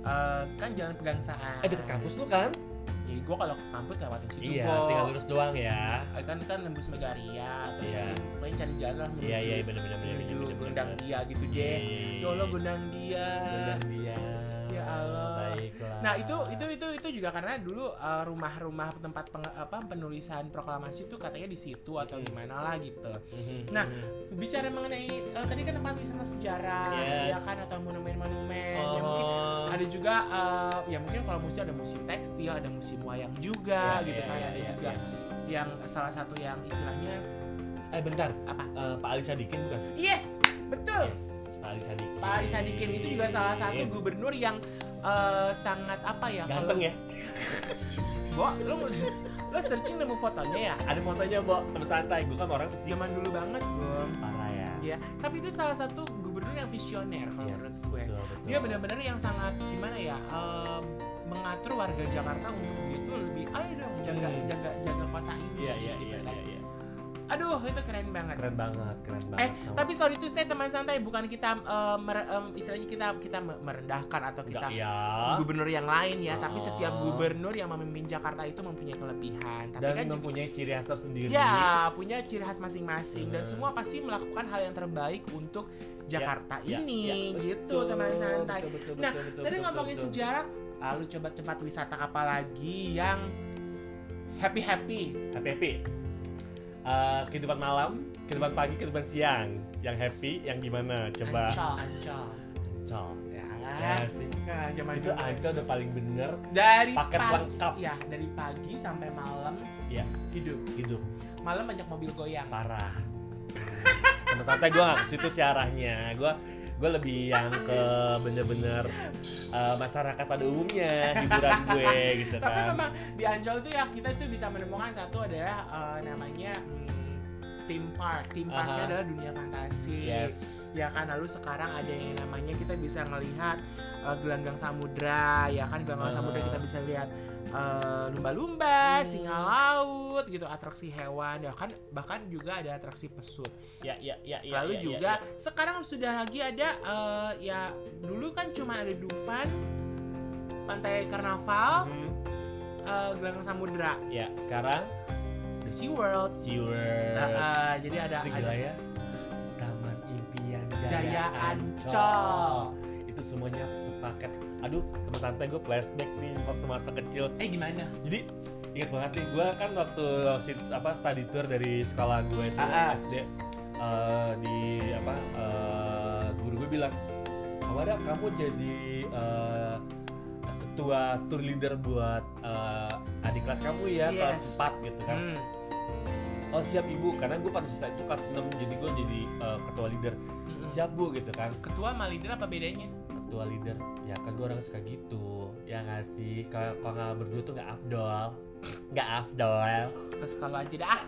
eh, kan jalan pegangsaan Eh dekat kampus tuh kan? Ya gue kalau ke kampus lewatin situ Iya, Bo. tinggal lurus doang ya. Eh, kan kan nembus Megaria terus Iya. pokoknya cari jalan lah menuju Iya iya benar benar benar menuju benar, benar, Gondang benar. Dia gitu Iya, deh iya, iya, Ya Allah iya. Gondang Dia Gondang dia. Ya Allah. Baiklah. Nah itu itu itu itu juga karena dulu uh, rumah-rumah tempat penge- apa penulisan proklamasi itu katanya di situ atau di mana lah gitu. Mhm, Nah, mhm. Bicara mengenai uh, tadi kan tempat wisata sejarah Yes. ya kan atau monumen-monumen ya mungkin Oh. ada juga uh, ya mungkin kalau museum ada museum tekstil, ada museum wayang juga Ya, gitu ya, kan ya, ada ya, juga ya. yang salah satu yang istilahnya Eh bentar. Apa? Eh, Pak Ali Sadikin bukan? yes betul Yes, Pak Ali Sadikin. Pak Ali Sadikin itu juga salah satu gubernur yang uh, sangat apa ya Ganteng kalau- ya? Bo, lo lo searching nemu fotonya ya? Ada fotonya, Bo. Temen santai. Gue kan orang pasti Zaman dulu banget, Gom. parah ya. Ya, tapi dia salah satu gubernur yang visioner kalau Yes, menurut gue. betul, betul. Dia benar-benar yang sangat gimana ya? em, mengatur warga Jakarta untuk dia tuh lebih ayo dong jaga Hmm. jaga jaga kota ini. Iya, iya, gitu iya, iya, iya. Aduh, itu keren banget. Keren banget, keren banget. Eh, Sama- tapi sorry itu saya teman santai bukan kita em, mer- em, istilahnya kita kita me- merendahkan atau kita Enggak, ya. gubernur yang lain ya, tapi Oh. setiap gubernur yang memimpin Jakarta itu mempunyai kelebihan. Tapi Dan kan juga mempunyai ciri khas tersendiri. ya punya ciri khas masing-masing dan Hmm. semua pasti melakukan hal yang terbaik untuk Jakarta Ya, ini ya, gitu betul, teman santai. betul, betul, Nah, betul, betul, Tadi betul, ngomongin betul. sejarah, lalu coba tempat wisata apa lagi yang happy happy? Happy happy. Eh, kehidupan malam, kehidupan pagi, kehidupan siang. Yang happy, yang gimana? Coba. Ancol, ancol. Ancol. Ya, Ya sih. Nah, zaman Itu. Ancol udah paling bener dari paket pagi, lengkap. ya dari pagi sampai malam Ya. hidup. hidup Malam banyak mobil goyang. parah. Sama santai gue gak ke situ sih arahnya. Gue gue lebih yang ke bener-bener eh, masyarakat pada umumnya hiburan gue gitu Tapi kan. memang di Ancol itu ya kita itu bisa menemukan satu adalah eh, namanya hmm, theme park. Theme parknya Aha. adalah dunia fantasi. Yes. Ya kan lalu sekarang ada yang namanya kita bisa ngelihat eh, gelanggang samudra, ya kan gelanggang Aha. samudra kita bisa lihat eh, lumba-lumba, singa laut gitu, atraksi hewan, ya kan bahkan juga ada atraksi pesut. Ya ya ya ya. Lalu ya, juga ya, ya. sekarang sudah lagi ada eh, ya dulu kan cuma ada Dufan, Pantai Karnaval, Mhm. eh, Gelanggang Samudra, Ya sekarang The Sea World. Sewer. Nah, eh, jadi ada Itu ada gila ya. Taman Impian Jaya, Jaya Ancol. Ancol. Itu semuanya sepaket. Aduh, teman santai gue flashback nih waktu masa kecil. Eh gimana? Jadi ingat banget nih, gue kan waktu apa study tour dari sekolah gue itu ah. SD eh, di apa eh, guru gue bilang, Awada kamu jadi eh, ketua tour leader buat eh, adik kelas kamu ya kelas Yes. 4 gitu kan. Hmm. Oh siap ibu, karena gue pada saat itu kelas 6 jadi gue jadi eh, ketua leader. Mm-mm. Siap bu gitu kan, Ketua sama leader apa bedanya? ketua leader. Ya kan gue orang suka gitu, ya nggak sih. Kalau nggak berdua tuh nggak afdol, nggak afdol. Terus kalau aja dah.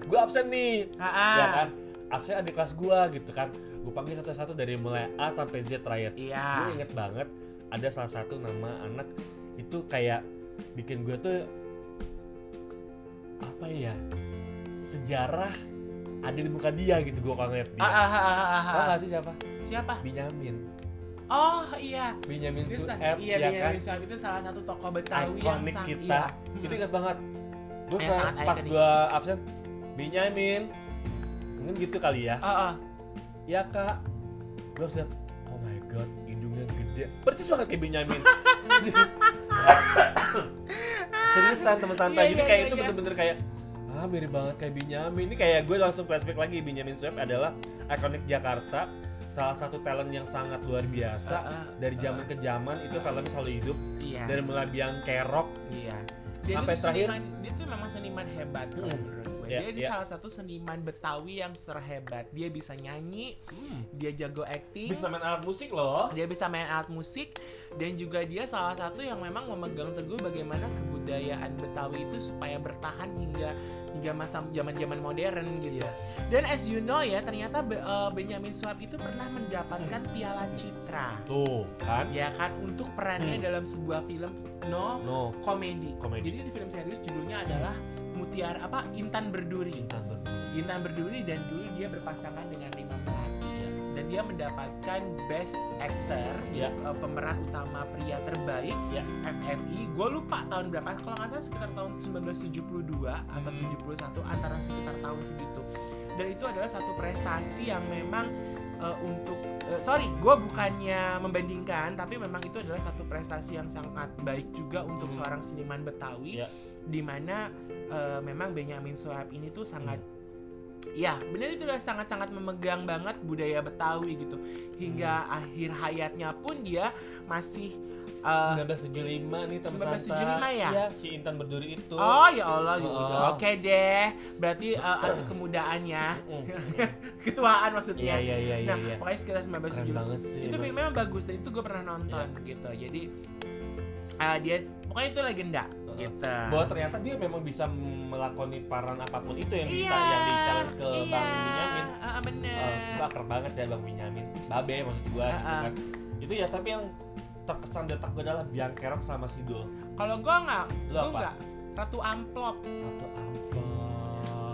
Gue absen nih, Ah, ah. ya kan. Absen adik kelas gue gitu kan. Gue panggil satu-satu dari mulai A sampai Z terakhir. Iya. Gue inget banget ada salah satu nama anak itu kayak bikin gue tuh apa ya sejarah ada di muka dia gitu gue ngeliat dia. Ah, ah, ah, ah, ah, Tau ah. gak sih siapa? Siapa? Binyamin. Oh iya. Binyamin Itu Sueb iya, ya kan? Sueb itu salah satu tokoh Betawi yang Ikonik sang- kita. iya. Itu ingat banget. Gue Yang sangat pas ikonik. gue absen, Binyamin. Mungkin gitu kali ya. Ah, ah. Ya kak. Gue absen, oh my god, hidungnya gede. Persis banget kayak Binyamin. Seriusan teman santai. Iya, Jadi iya, kayak iya, itu bener-bener kayak ah mirip banget kayak Binyamin. Ini kayak gue langsung flashback lagi. Binyamin Sueb adalah ikonik Jakarta. Salah satu talent yang sangat luar biasa. Ah, ah. Dari zaman ke zaman itu filmnya selalu hidup. Iya. Dari mulai Biang Kerok Iya. Dia Sampai terakhir- dia tuh memang seniman hebat kalau Hmm. menurut Iya, dia dia iya. salah satu seniman Betawi yang terhebat. Dia bisa nyanyi, dia jago acting, bisa main alat musik loh. dia bisa main alat musik dan juga dia salah satu yang memang memegang teguh bagaimana kebudayaan Betawi itu supaya bertahan hingga hingga masa zaman-zaman modern gitu. Iya. Dan as you know ya, ternyata Be- eh, Benyamin Sueb itu pernah mendapatkan Piala Citra. Tuh kan? Ya kan untuk perannya Hmm. dalam sebuah film no No. komedi. Komedi. Jadi di film serius judulnya adalah Mutiara apa Intan Berduri. Intan berdua. Intan Berduri dan dulu dia berpasangan dengan Rima Melati Iya. dan dia mendapatkan Best Actor jadi, eh, pemeran utama pria terbaik Iya. FFI. Gue lupa tahun berapa kalau nggak salah sekitar tahun 1972 atau Hmm. 71 antara sekitar tahun segitu. Dan itu adalah satu prestasi yang memang eh, untuk eh, sorry, gue bukannya membandingkan, tapi memang itu adalah satu prestasi yang sangat baik juga untuk Hmm. seorang seniman Betawi, Iya. Di mana eh, memang Benyamin Sueb ini tuh sangat Ya, benar itu udah sangat-sangat memegang banget budaya Betawi gitu. Hingga Hmm. akhir hayatnya pun dia masih eh, 1975 nih teman 1975 ya? Iya, si Intan berduri itu. Oh ya Allah, ya. Oh. oke deh. Berarti ada kemudaannya, ketuaan Iya maksudnya. iya iya iya. Nah, iya. pokoknya sekitar Keren 1975. banget sih. Itu emang. filmnya memang bagus dan itu gue pernah nonton gitu. Jadi Ah, dia pokoknya itu legenda Heeh. gitu. bahwa ternyata dia memang bisa melakoni peran apa pun itu yang Iya. yang di challenge ke iya. Bang Benyamin. Ah, bener. Uh, gua akrab banget ya Bang Benyamin. Babe maksud gua gitu Ah, ah. kan. Itu ya tapi yang terkesan di otak gua adalah Biang Kerok sama Sidul. Kalau gua nggak, Lu gua apa? Ratu Amplop. Ratu Amplop.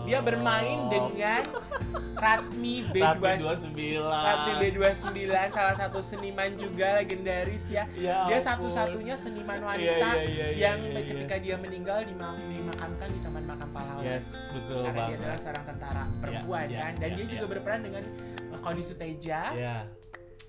Dia bermain dengan Ratmi Ratu B29. 29. Ratmi B29 salah satu seniman juga legendaris ya. Ya Dia satu-satunya seniman Iya, wanita iya, iya, iya, yang iya, iya. ketika dia meninggal dima- dimakamkan di Taman Makam Pahlawan. Yes, betul Karena dia banget. adalah seorang tentara perempuan iya, kan dan iya, dia juga iya. berperan dengan uh, Koni Suteja Ya.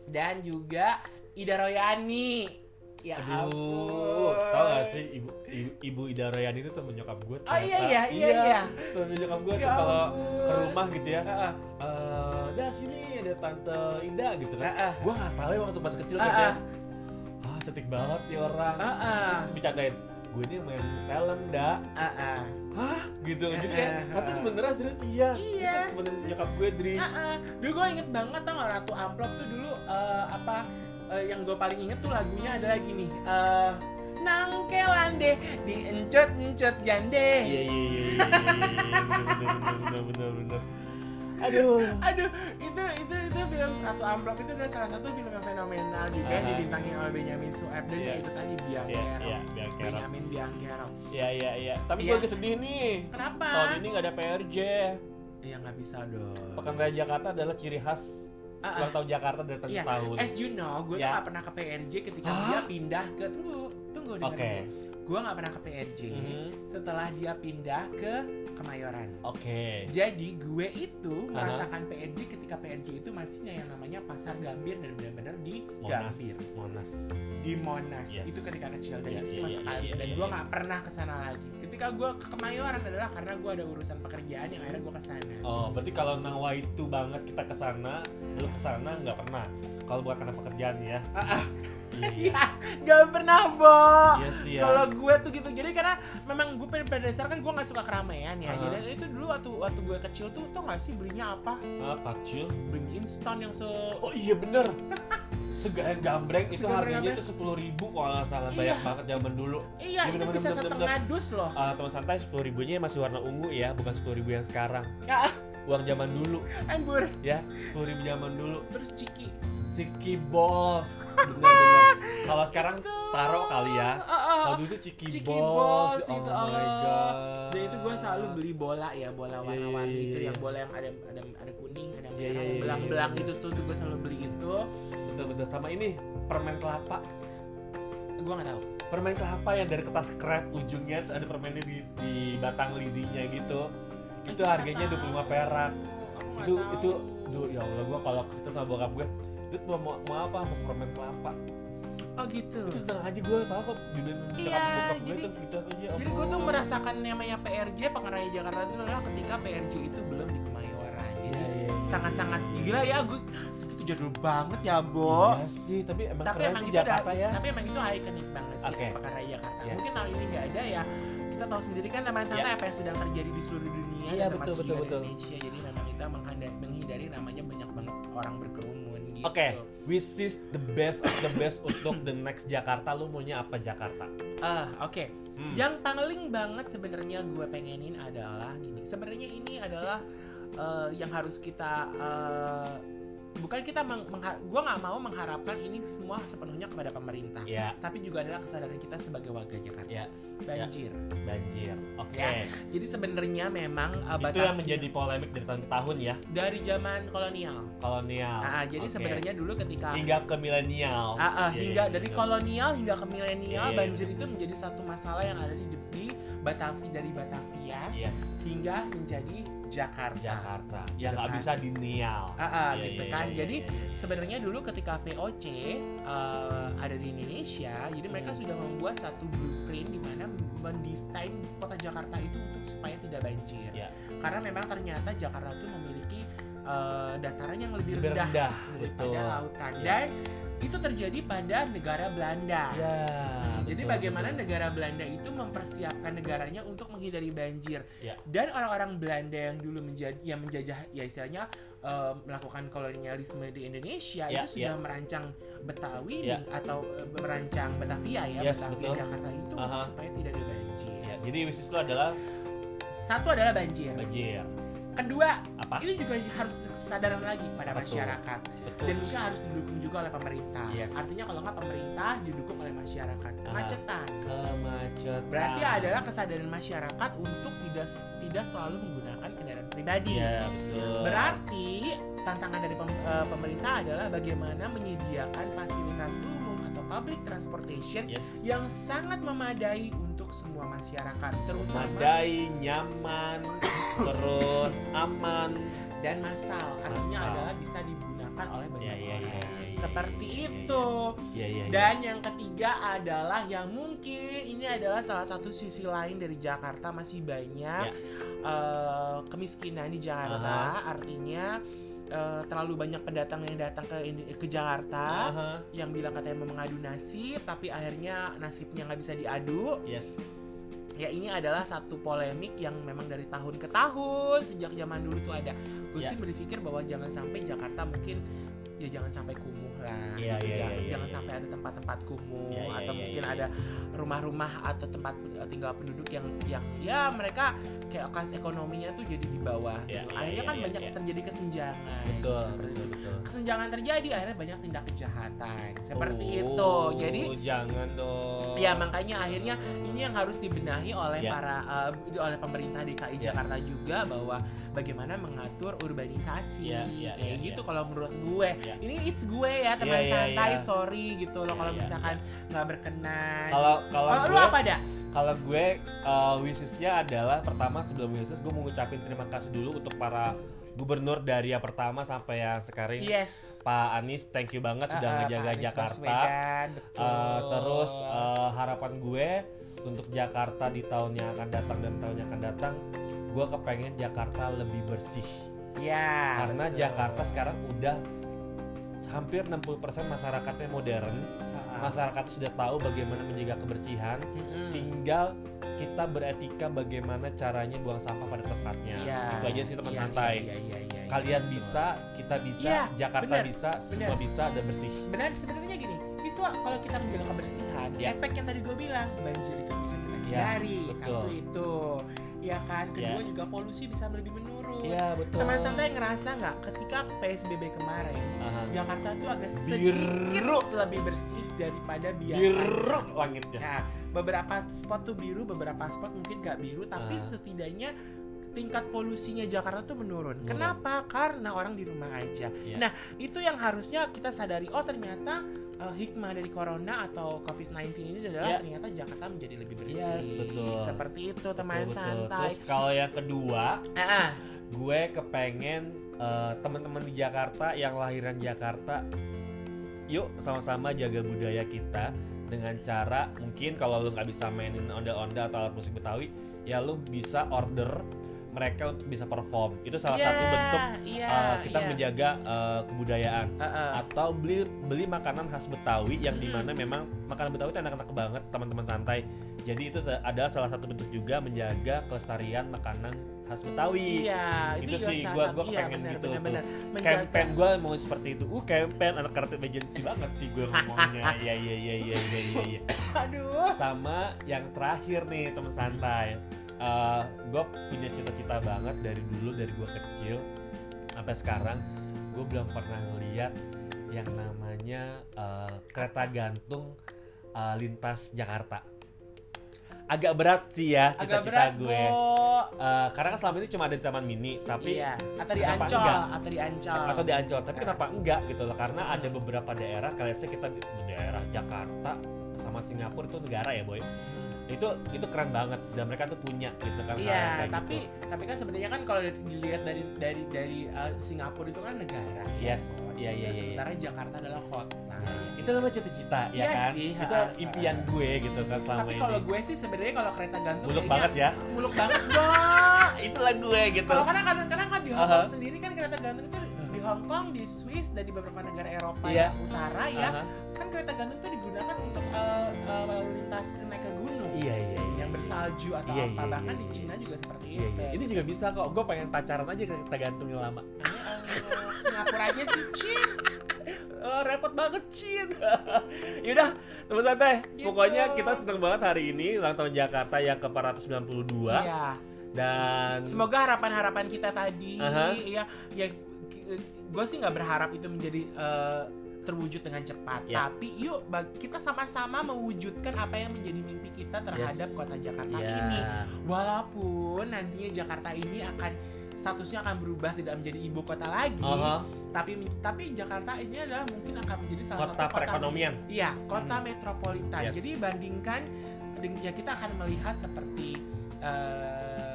dan juga Ida Royani. Ya Aduh, ampun. tau gak sih ibu ibu, ibu Ida Royani itu temen nyokap gue Oh iya iya iya iya. temen nyokap gue Ya tuh kalau ke rumah gitu ya Heeh, eh dah sini ada tante Ida gitu kan. Heeh, gue nggak tahu ya waktu masih kecil kan heeh, ya ah cantik banget nih orang. Heeh, terus bercandain gue ini main film dak. Heeh. hah? Gitu. Jadi Eh, kayak kata eh. sebenarnya serius? Iya. Iya. itu temen nyokap gue Dri. Heeh. Dulu gue inget banget tau gak Ratu Amplop tuh dulu eh, apa eh, yang gue paling inget tuh lagunya adalah gini. eh Nangkelan deh diencut encut jande. iya iya iya iya iya, iya bener bener bener aduh Aduh, itu itu itu film Ratu Amplop itu adalah salah satu film yang fenomenal juga Aha. dibintangi oleh Benyamin Sueb dan Iya. ya itu tadi iya Biangkero. iya biar kerok Benyamin Biangkero. iya iya iya tapi Iya. gue kesedih nih Kenapa? tahun ini nggak ada PRJ Ya nggak bisa dong. Pekan Raya Jakarta adalah ciri khas Ah, ah. ulang tahun Jakarta dari tahun Iya, ke tahun As you know, gue tuh Ya. gak pernah ke PRJ ketika Hah? dia pindah ke tunggu, tunggu dengerin Oke. dulu. Gue gak pernah ke PRJ Mhm. setelah dia pindah ke Kemayoran. oke Jadi gue itu Aha. merasakan PRJ ketika PRJ itu masihnya yang namanya Pasar Gambir dan benar-benar di Monas Gambir. Monas Di Monas. Yes. Itu ketika kecil dan Iya, itu iya, cuma sekali iya, dan iya, gue iya. nggak pernah ke sana lagi. Ketika gue ke Kemayoran adalah karena gue ada urusan pekerjaan yang akhirnya gue ke sana. oh berarti kalau nawa itu banget kita ke sana lu ke sana nggak pernah kalau bukan karena pekerjaan ya Ah, ah. Iya gak pernah, Bo. iya sih ya Kalau gue tuh gitu, jadi karena memang gue pada pada dasarnya kan gue nggak suka keramaian ya. Aha. Jadi itu dulu waktu waktu gue kecil tuh tau gak sih belinya apa? ah, pakcil Beli instan yang se oh iya bener segahan gambreng itu harganya tuh sepuluh ribu kalau nggak salah banyak Iya. banget zaman dulu iya Iya, itu bisa setengah dus loh. Ah, teman santai sepuluh ribunya masih warna ungu ya bukan sepuluh ribu yang sekarang Ya, uang zaman dulu embur. ya sepuluh ribu zaman dulu Terus ciki. Ciki Bos bener-bener. Kalau sekarang taro kali ya. Ah, ah. kalau dulu tuh Ciki, Ciki Bos, Bos, oh itu, my god Dan itu gue selalu beli bola ya, bola Iya, warna-warni iya, itu iya, yang iya. bola yang ada ada ada kuning, ada merah, iya, yang belang-belang itu tuh, tuh gue selalu beli itu. betul-betul. Sama ini permen kelapa. Gue nggak tahu. permen kelapa yang dari kertas krep ujungnya terus ada permennya di, di batang lidinya gitu. Itu harganya nggak 25 perak. Itu itu duh ya Allah gua kalau ke situ sama bokap gue itu mau, mau, mau apa mau permen kelapa Oh gitu. itu seneng aja gue tau kok bibir Iya, bokap gue jadi- tuh gitu aja Jadi gue tuh merasakan namanya PRJ Pengeraya Jakarta itu adalah ketika PRJ itu belum di Kemayoran. Jadi iya iya sangat-sangat gila ya gue segitu jadul banget ya, Bo. iya sih tapi emang tapi keren emang sih itu Jakarta ya tapi emang itu ikonik banget sih Oke. Pekaraya Jakarta. Yes. Mungkin tahun ini nggak ada ya. Kita tahu sendiri kan teman santai apa yang sedang terjadi di seluruh dunia Iya, dan betul, termasuk betul, juga di betul. Indonesia. Jadi memang kita menghindari, namanya banyak banget orang berkerumun gitu. Oke, which is the best of the best untuk the next Jakarta lu maunya apa Jakarta Ah, oke. Hmm. Yang paling banget sebenarnya gue pengenin adalah gini. Sebenarnya ini adalah eh, yang harus kita eh, bukan kita meng, mengha- gue nggak mau mengharapkan ini semua sepenuhnya kepada pemerintah, ya tapi juga adalah kesadaran kita sebagai warga Jakarta. Ya. Banjir. banjir oke Ya, Jadi sebenarnya memang eh, itu yang menjadi polemik dari tahun ke tahun ya dari zaman kolonial. kolonial Ah, jadi Oke. sebenarnya dulu ketika hingga ke milenial Ah, ah, Iya, hingga iya, dari bener. kolonial hingga ke milenial Iya, iya, banjir itu menjadi satu masalah yang ada di, di Batavia dari Batavia yes hingga menjadi Jakarta. Jakarta yang nggak bisa dinial Ah, ah, Iya, gitu iya, kan. iya, jadi iya, iya. sebenarnya dulu ketika VOC eh, ada di Indonesia, jadi mereka Hmm. sudah membuat satu blueprint di mana mendesain kota Jakarta itu untuk supaya tidak banjir. Iya. Karena memang ternyata Jakarta itu memiliki eh, dataran yang lebih, Lebih rendah, rendah, daripada betul. lautan Iya. dan itu terjadi pada negara Belanda. ya Jadi betul, bagaimana betul. negara Belanda itu mempersiapkan negaranya untuk menghindari banjir. Ya. Dan orang-orang Belanda yang dulu menjadi yang menjajah ya istilahnya eh, melakukan kolonialisme di Indonesia Ya, itu sudah ya. merancang Betawi Ya. atau eh, merancang Batavia ya, Yes, Batavia betul. Jakarta itu Aha. supaya tidak ada banjir. Ya, jadi wishlist lo adalah Satu adalah banjir. banjir. Kedua, Apa? ini juga harus kesadaran lagi pada tuh? masyarakat Betul. dan juga harus didukung juga oleh pemerintah. Yes. Artinya kalau nggak pemerintah didukung oleh masyarakat. Kemacetan. Kemacetan. Berarti adalah kesadaran masyarakat untuk tidak tidak selalu menggunakan kendaraan pribadi. Iya, betul. Berarti tantangan dari pem- eh, pemerintah adalah bagaimana menyediakan fasilitas umum atau public transportation Yes. yang sangat memadai untuk semua masyarakat, terutama Memadai, nyaman, terus aman. dan massal. Artinya Massal. adalah bisa digunakan oleh banyak Ya, ya, orang. ya, ya, ya, Seperti ya, ya, itu. Iya, iya. iya. Dan yang ketiga adalah yang mungkin ini adalah salah satu sisi lain dari Jakarta masih banyak Ya. eh, kemiskinan di Jakarta. Artinya eh, terlalu banyak pendatang yang datang ke ke Jakarta Aha. yang bilang katanya mau mengadu nasib, tapi akhirnya nasibnya nggak bisa diadu. Yes. Ya ini adalah satu polemik yang memang dari tahun ke tahun sejak zaman dulu tuh ada. Gue Ya. sih berpikir bahwa jangan sampai Jakarta mungkin ya jangan sampai kumuh lah. Iya, gitu iya, ya. iya, iya, jangan iya. sampai ada tempat-tempat kumuh Iya, iya, atau iya, mungkin iya, ada rumah-rumah atau tempat tinggal penduduk yang yang ya mereka kayak kelas ekonominya tuh jadi di bawah. Iya, gitu. iya, Akhirnya iya, kan iya, banyak iya. terjadi kesenjangan. Betul, seperti betul, itu. betul. Kesenjangan terjadi akhirnya banyak tindak kejahatan. Seperti Oh, itu. Jadi jangan dong. Ya makanya akhirnya ini yang harus dibenahi oleh Ya. para eh, oleh pemerintah DKI Ya. Jakarta juga bahwa bagaimana mengatur urbanisasi Ya, ya, kayak ya, gitu ya. kalau menurut gue. Ya. Ini it's gue ya teman Ya, ya, santai ya. sorry gitu loh kalau Ya, ya, misalkan nggak berkenan. Kalau kalau lu apa dah? kalau gue uh, wishlistnya adalah pertama sebelum wishlist gue mau ngucapin terima kasih dulu untuk para gubernur dari yang pertama sampai yang sekarang Yes. Pak Anies thank you banget sudah Ah, ah, ngejaga Jakarta Baswedan, betul. Uh, terus uh, harapan gue untuk Jakarta di tahun yang akan datang dan tahun yang akan datang gue kepengen Jakarta lebih bersih ya karena betul. Jakarta sekarang udah hampir 60% masyarakatnya modern masyarakat sudah tahu bagaimana menjaga kebersihan Mm-mm. tinggal kita beretika bagaimana caranya buang sampah pada tempatnya Iya. itu aja sih teman Iya, santai iya, iya, iya, iya, kalian betul. bisa kita bisa Iya, Jakarta benar, bisa semua benar. bisa dan bersih benar sebenarnya gini itu kalau kita menjaga kebersihan Ya. efek yang tadi gue bilang banjir itu bisa kita Ya, hindari betul. satu itu ya kan kedua Ya. juga polusi bisa lebih menurun iya betul teman santai ngerasa nggak ketika psbb kemarin Aha. Jakarta tuh agak sedikit biru lebih bersih daripada biasa biru langitnya Nah, beberapa spot tuh biru, beberapa spot mungkin gak biru, tapi Ah. setidaknya tingkat polusinya Jakarta tuh menurun. Menurun. Kenapa? Karena orang di rumah aja. Iya. Nah, itu yang harusnya kita sadari. Oh, ternyata uh, hikmah dari corona atau COVID-19 ini adalah Iya. ternyata Jakarta menjadi lebih bersih. Yes, betul. Seperti itu, teman Betul, betul. santai. terus kalau yang kedua Ah, ah. Gue kepengen eh, teman-teman di Jakarta yang lahiran Jakarta yuk sama-sama jaga budaya kita dengan cara mungkin kalau lu nggak bisa mainin onda-onda atau alat musik Betawi ya lu bisa order mereka untuk bisa perform itu salah Iya, satu bentuk iya, eh, kita iya. menjaga eh, kebudayaan Ah, ah. atau beli beli makanan khas Betawi yang Mm-mm. di mana memang makanan Betawi itu enak-enak banget teman-teman santai jadi itu adalah salah satu bentuk juga menjaga kelestarian makanan khas Betawi. Iya, Itu juga sih, satu- gua iya, benar, gitu benar, tuh. campaign gue mau seperti itu. Uh campaign anak kreatif agency banget sih gue ngomongnya. Iya iya iya iya iya iya iya. Aduh. sama yang terakhir nih teman santai. Gue punya cita-cita banget dari dulu dari gue kecil sampai sekarang. Gue belum pernah ngeliat yang namanya eh, kereta gantung eh, lintas Jakarta agak berat sih ya cita-cita gue. Eh, karena kan selama ini cuma ada di Taman Mini tapi iya, atau di Ancol, enggak? atau di Ancol. atau di Ancol tapi kenapa enggak gitu loh karena ada beberapa daerah kalian kita di daerah Jakarta sama Singapura itu negara ya boy itu itu keren banget dan mereka tuh punya gitu kan Iya, kayak tapi gitu. tapi kan sebenarnya kan kalau dilihat dari dari dari uh, Singapura itu kan negara. yes iya iya iya, iya. Sementara Jakarta adalah kota. itu namanya cita-cita ya Iya kan sih, itu ha, ha, impian gue gitu kan selama Tapi ini kalau gue sih sebenarnya kalau kereta gantung muluk banget ya muluk banget dong. itulah gue gitu Kalau karena kadang kadang kan di Hong Kong Aha. sendiri kan kereta gantung itu di Hong Kong, di Swiss dan di beberapa negara Eropa Iya. yang utara ya, Aha. Kan kereta gantung itu digunakan untuk uh, uh, lalu lintas ke naik ke gunung. iya iya iya Yang bersalju atau Iya, apa iya, bahkan iya, di iya. Cina juga seperti iya itu. iya ini juga bisa kok gue pengen pacaran aja kita gantungin lama Ini, uh, Singapura aja sih, Cin. Oh, repot banget Cin. Yaudah, teman santai. Gitu. Pokoknya kita seneng banget hari ini ulang tahun Jakarta yang ke-492 Iya. dan Semoga harapan-harapan kita tadi, Aha. ya, ya, gue sih nggak berharap itu menjadi eh, terwujud dengan cepat. Ya. Tapi yuk, kita sama-sama mewujudkan apa yang menjadi mimpi kita terhadap Yes. kota Jakarta Ya. ini. Walaupun nantinya Jakarta ini akan statusnya akan berubah tidak menjadi ibu kota lagi, Aha, tapi tapi Jakarta ini adalah mungkin akan menjadi salah kota satu kota perekonomian. Iya, kota Hmm. metropolitan. Yes. Jadi bandingkan ya kita akan melihat seperti eh,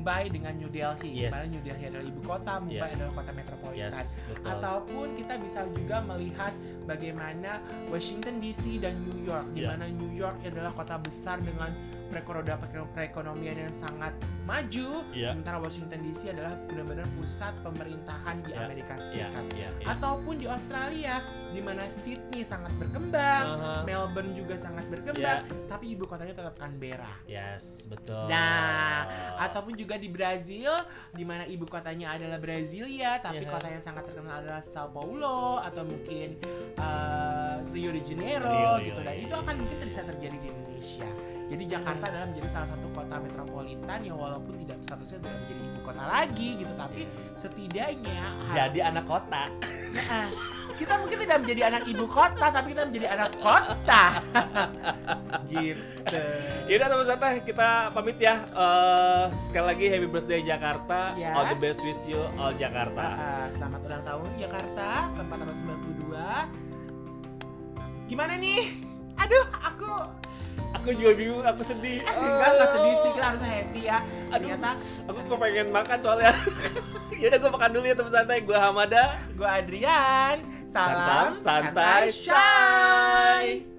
Mumbai dengan New Delhi. Yes. Di mana New Delhi adalah ibu kota, Mumbai Yeah. adalah kota metropolitan. Yes, betul. Ataupun kita bisa juga melihat bagaimana Washington DC dan New York, di Yeah. mana New York adalah kota besar dengan perekonomian perekonomian yang sangat maju, Iya. sementara Washington DC adalah benar-benar pusat pemerintahan di Yeah. Amerika Iya, Serikat. iya, iya. Ataupun di Australia, di mana Sydney sangat berkembang, Aha, Melbourne juga sangat berkembang, tapi ibu kotanya tetap Canberra. Yes, betul. Nah, Ataupun juga di Brazil, di mana ibu kotanya adalah Brasilia, tapi Iya. kota yang sangat terkenal adalah Sao Paulo atau mungkin uh, Rio de Janeiro Rio, Rio, gitu. Dan iya, itu iya. akan mungkin bisa terjadi di Indonesia. Jadi Jakarta adalah menjadi salah satu kota metropolitan yang walaupun tidak statusnya tidak menjadi ibu kota lagi gitu, tapi setidaknya jadi anak kota. Nah, kita mungkin tidak menjadi anak ibu kota, tapi kita menjadi anak kota. gitu. Yaudah teman santai, kita pamit ya. Eh, sekali lagi happy birthday Jakarta. Ya. All the best wish you all Jakarta. Ah, selamat ulang tahun Jakarta ke 492. Gimana nih? Aduh, aku Aku juga bingung, aku sedih. enggak enggak sedih sih, kita harus happy ya. Aduh. Ternyata Aku kok pengen makan soalnya. Yaudah gue makan dulu ya teman santai. Gue Hamada. gue Adrian. Salam Salam santai, shy.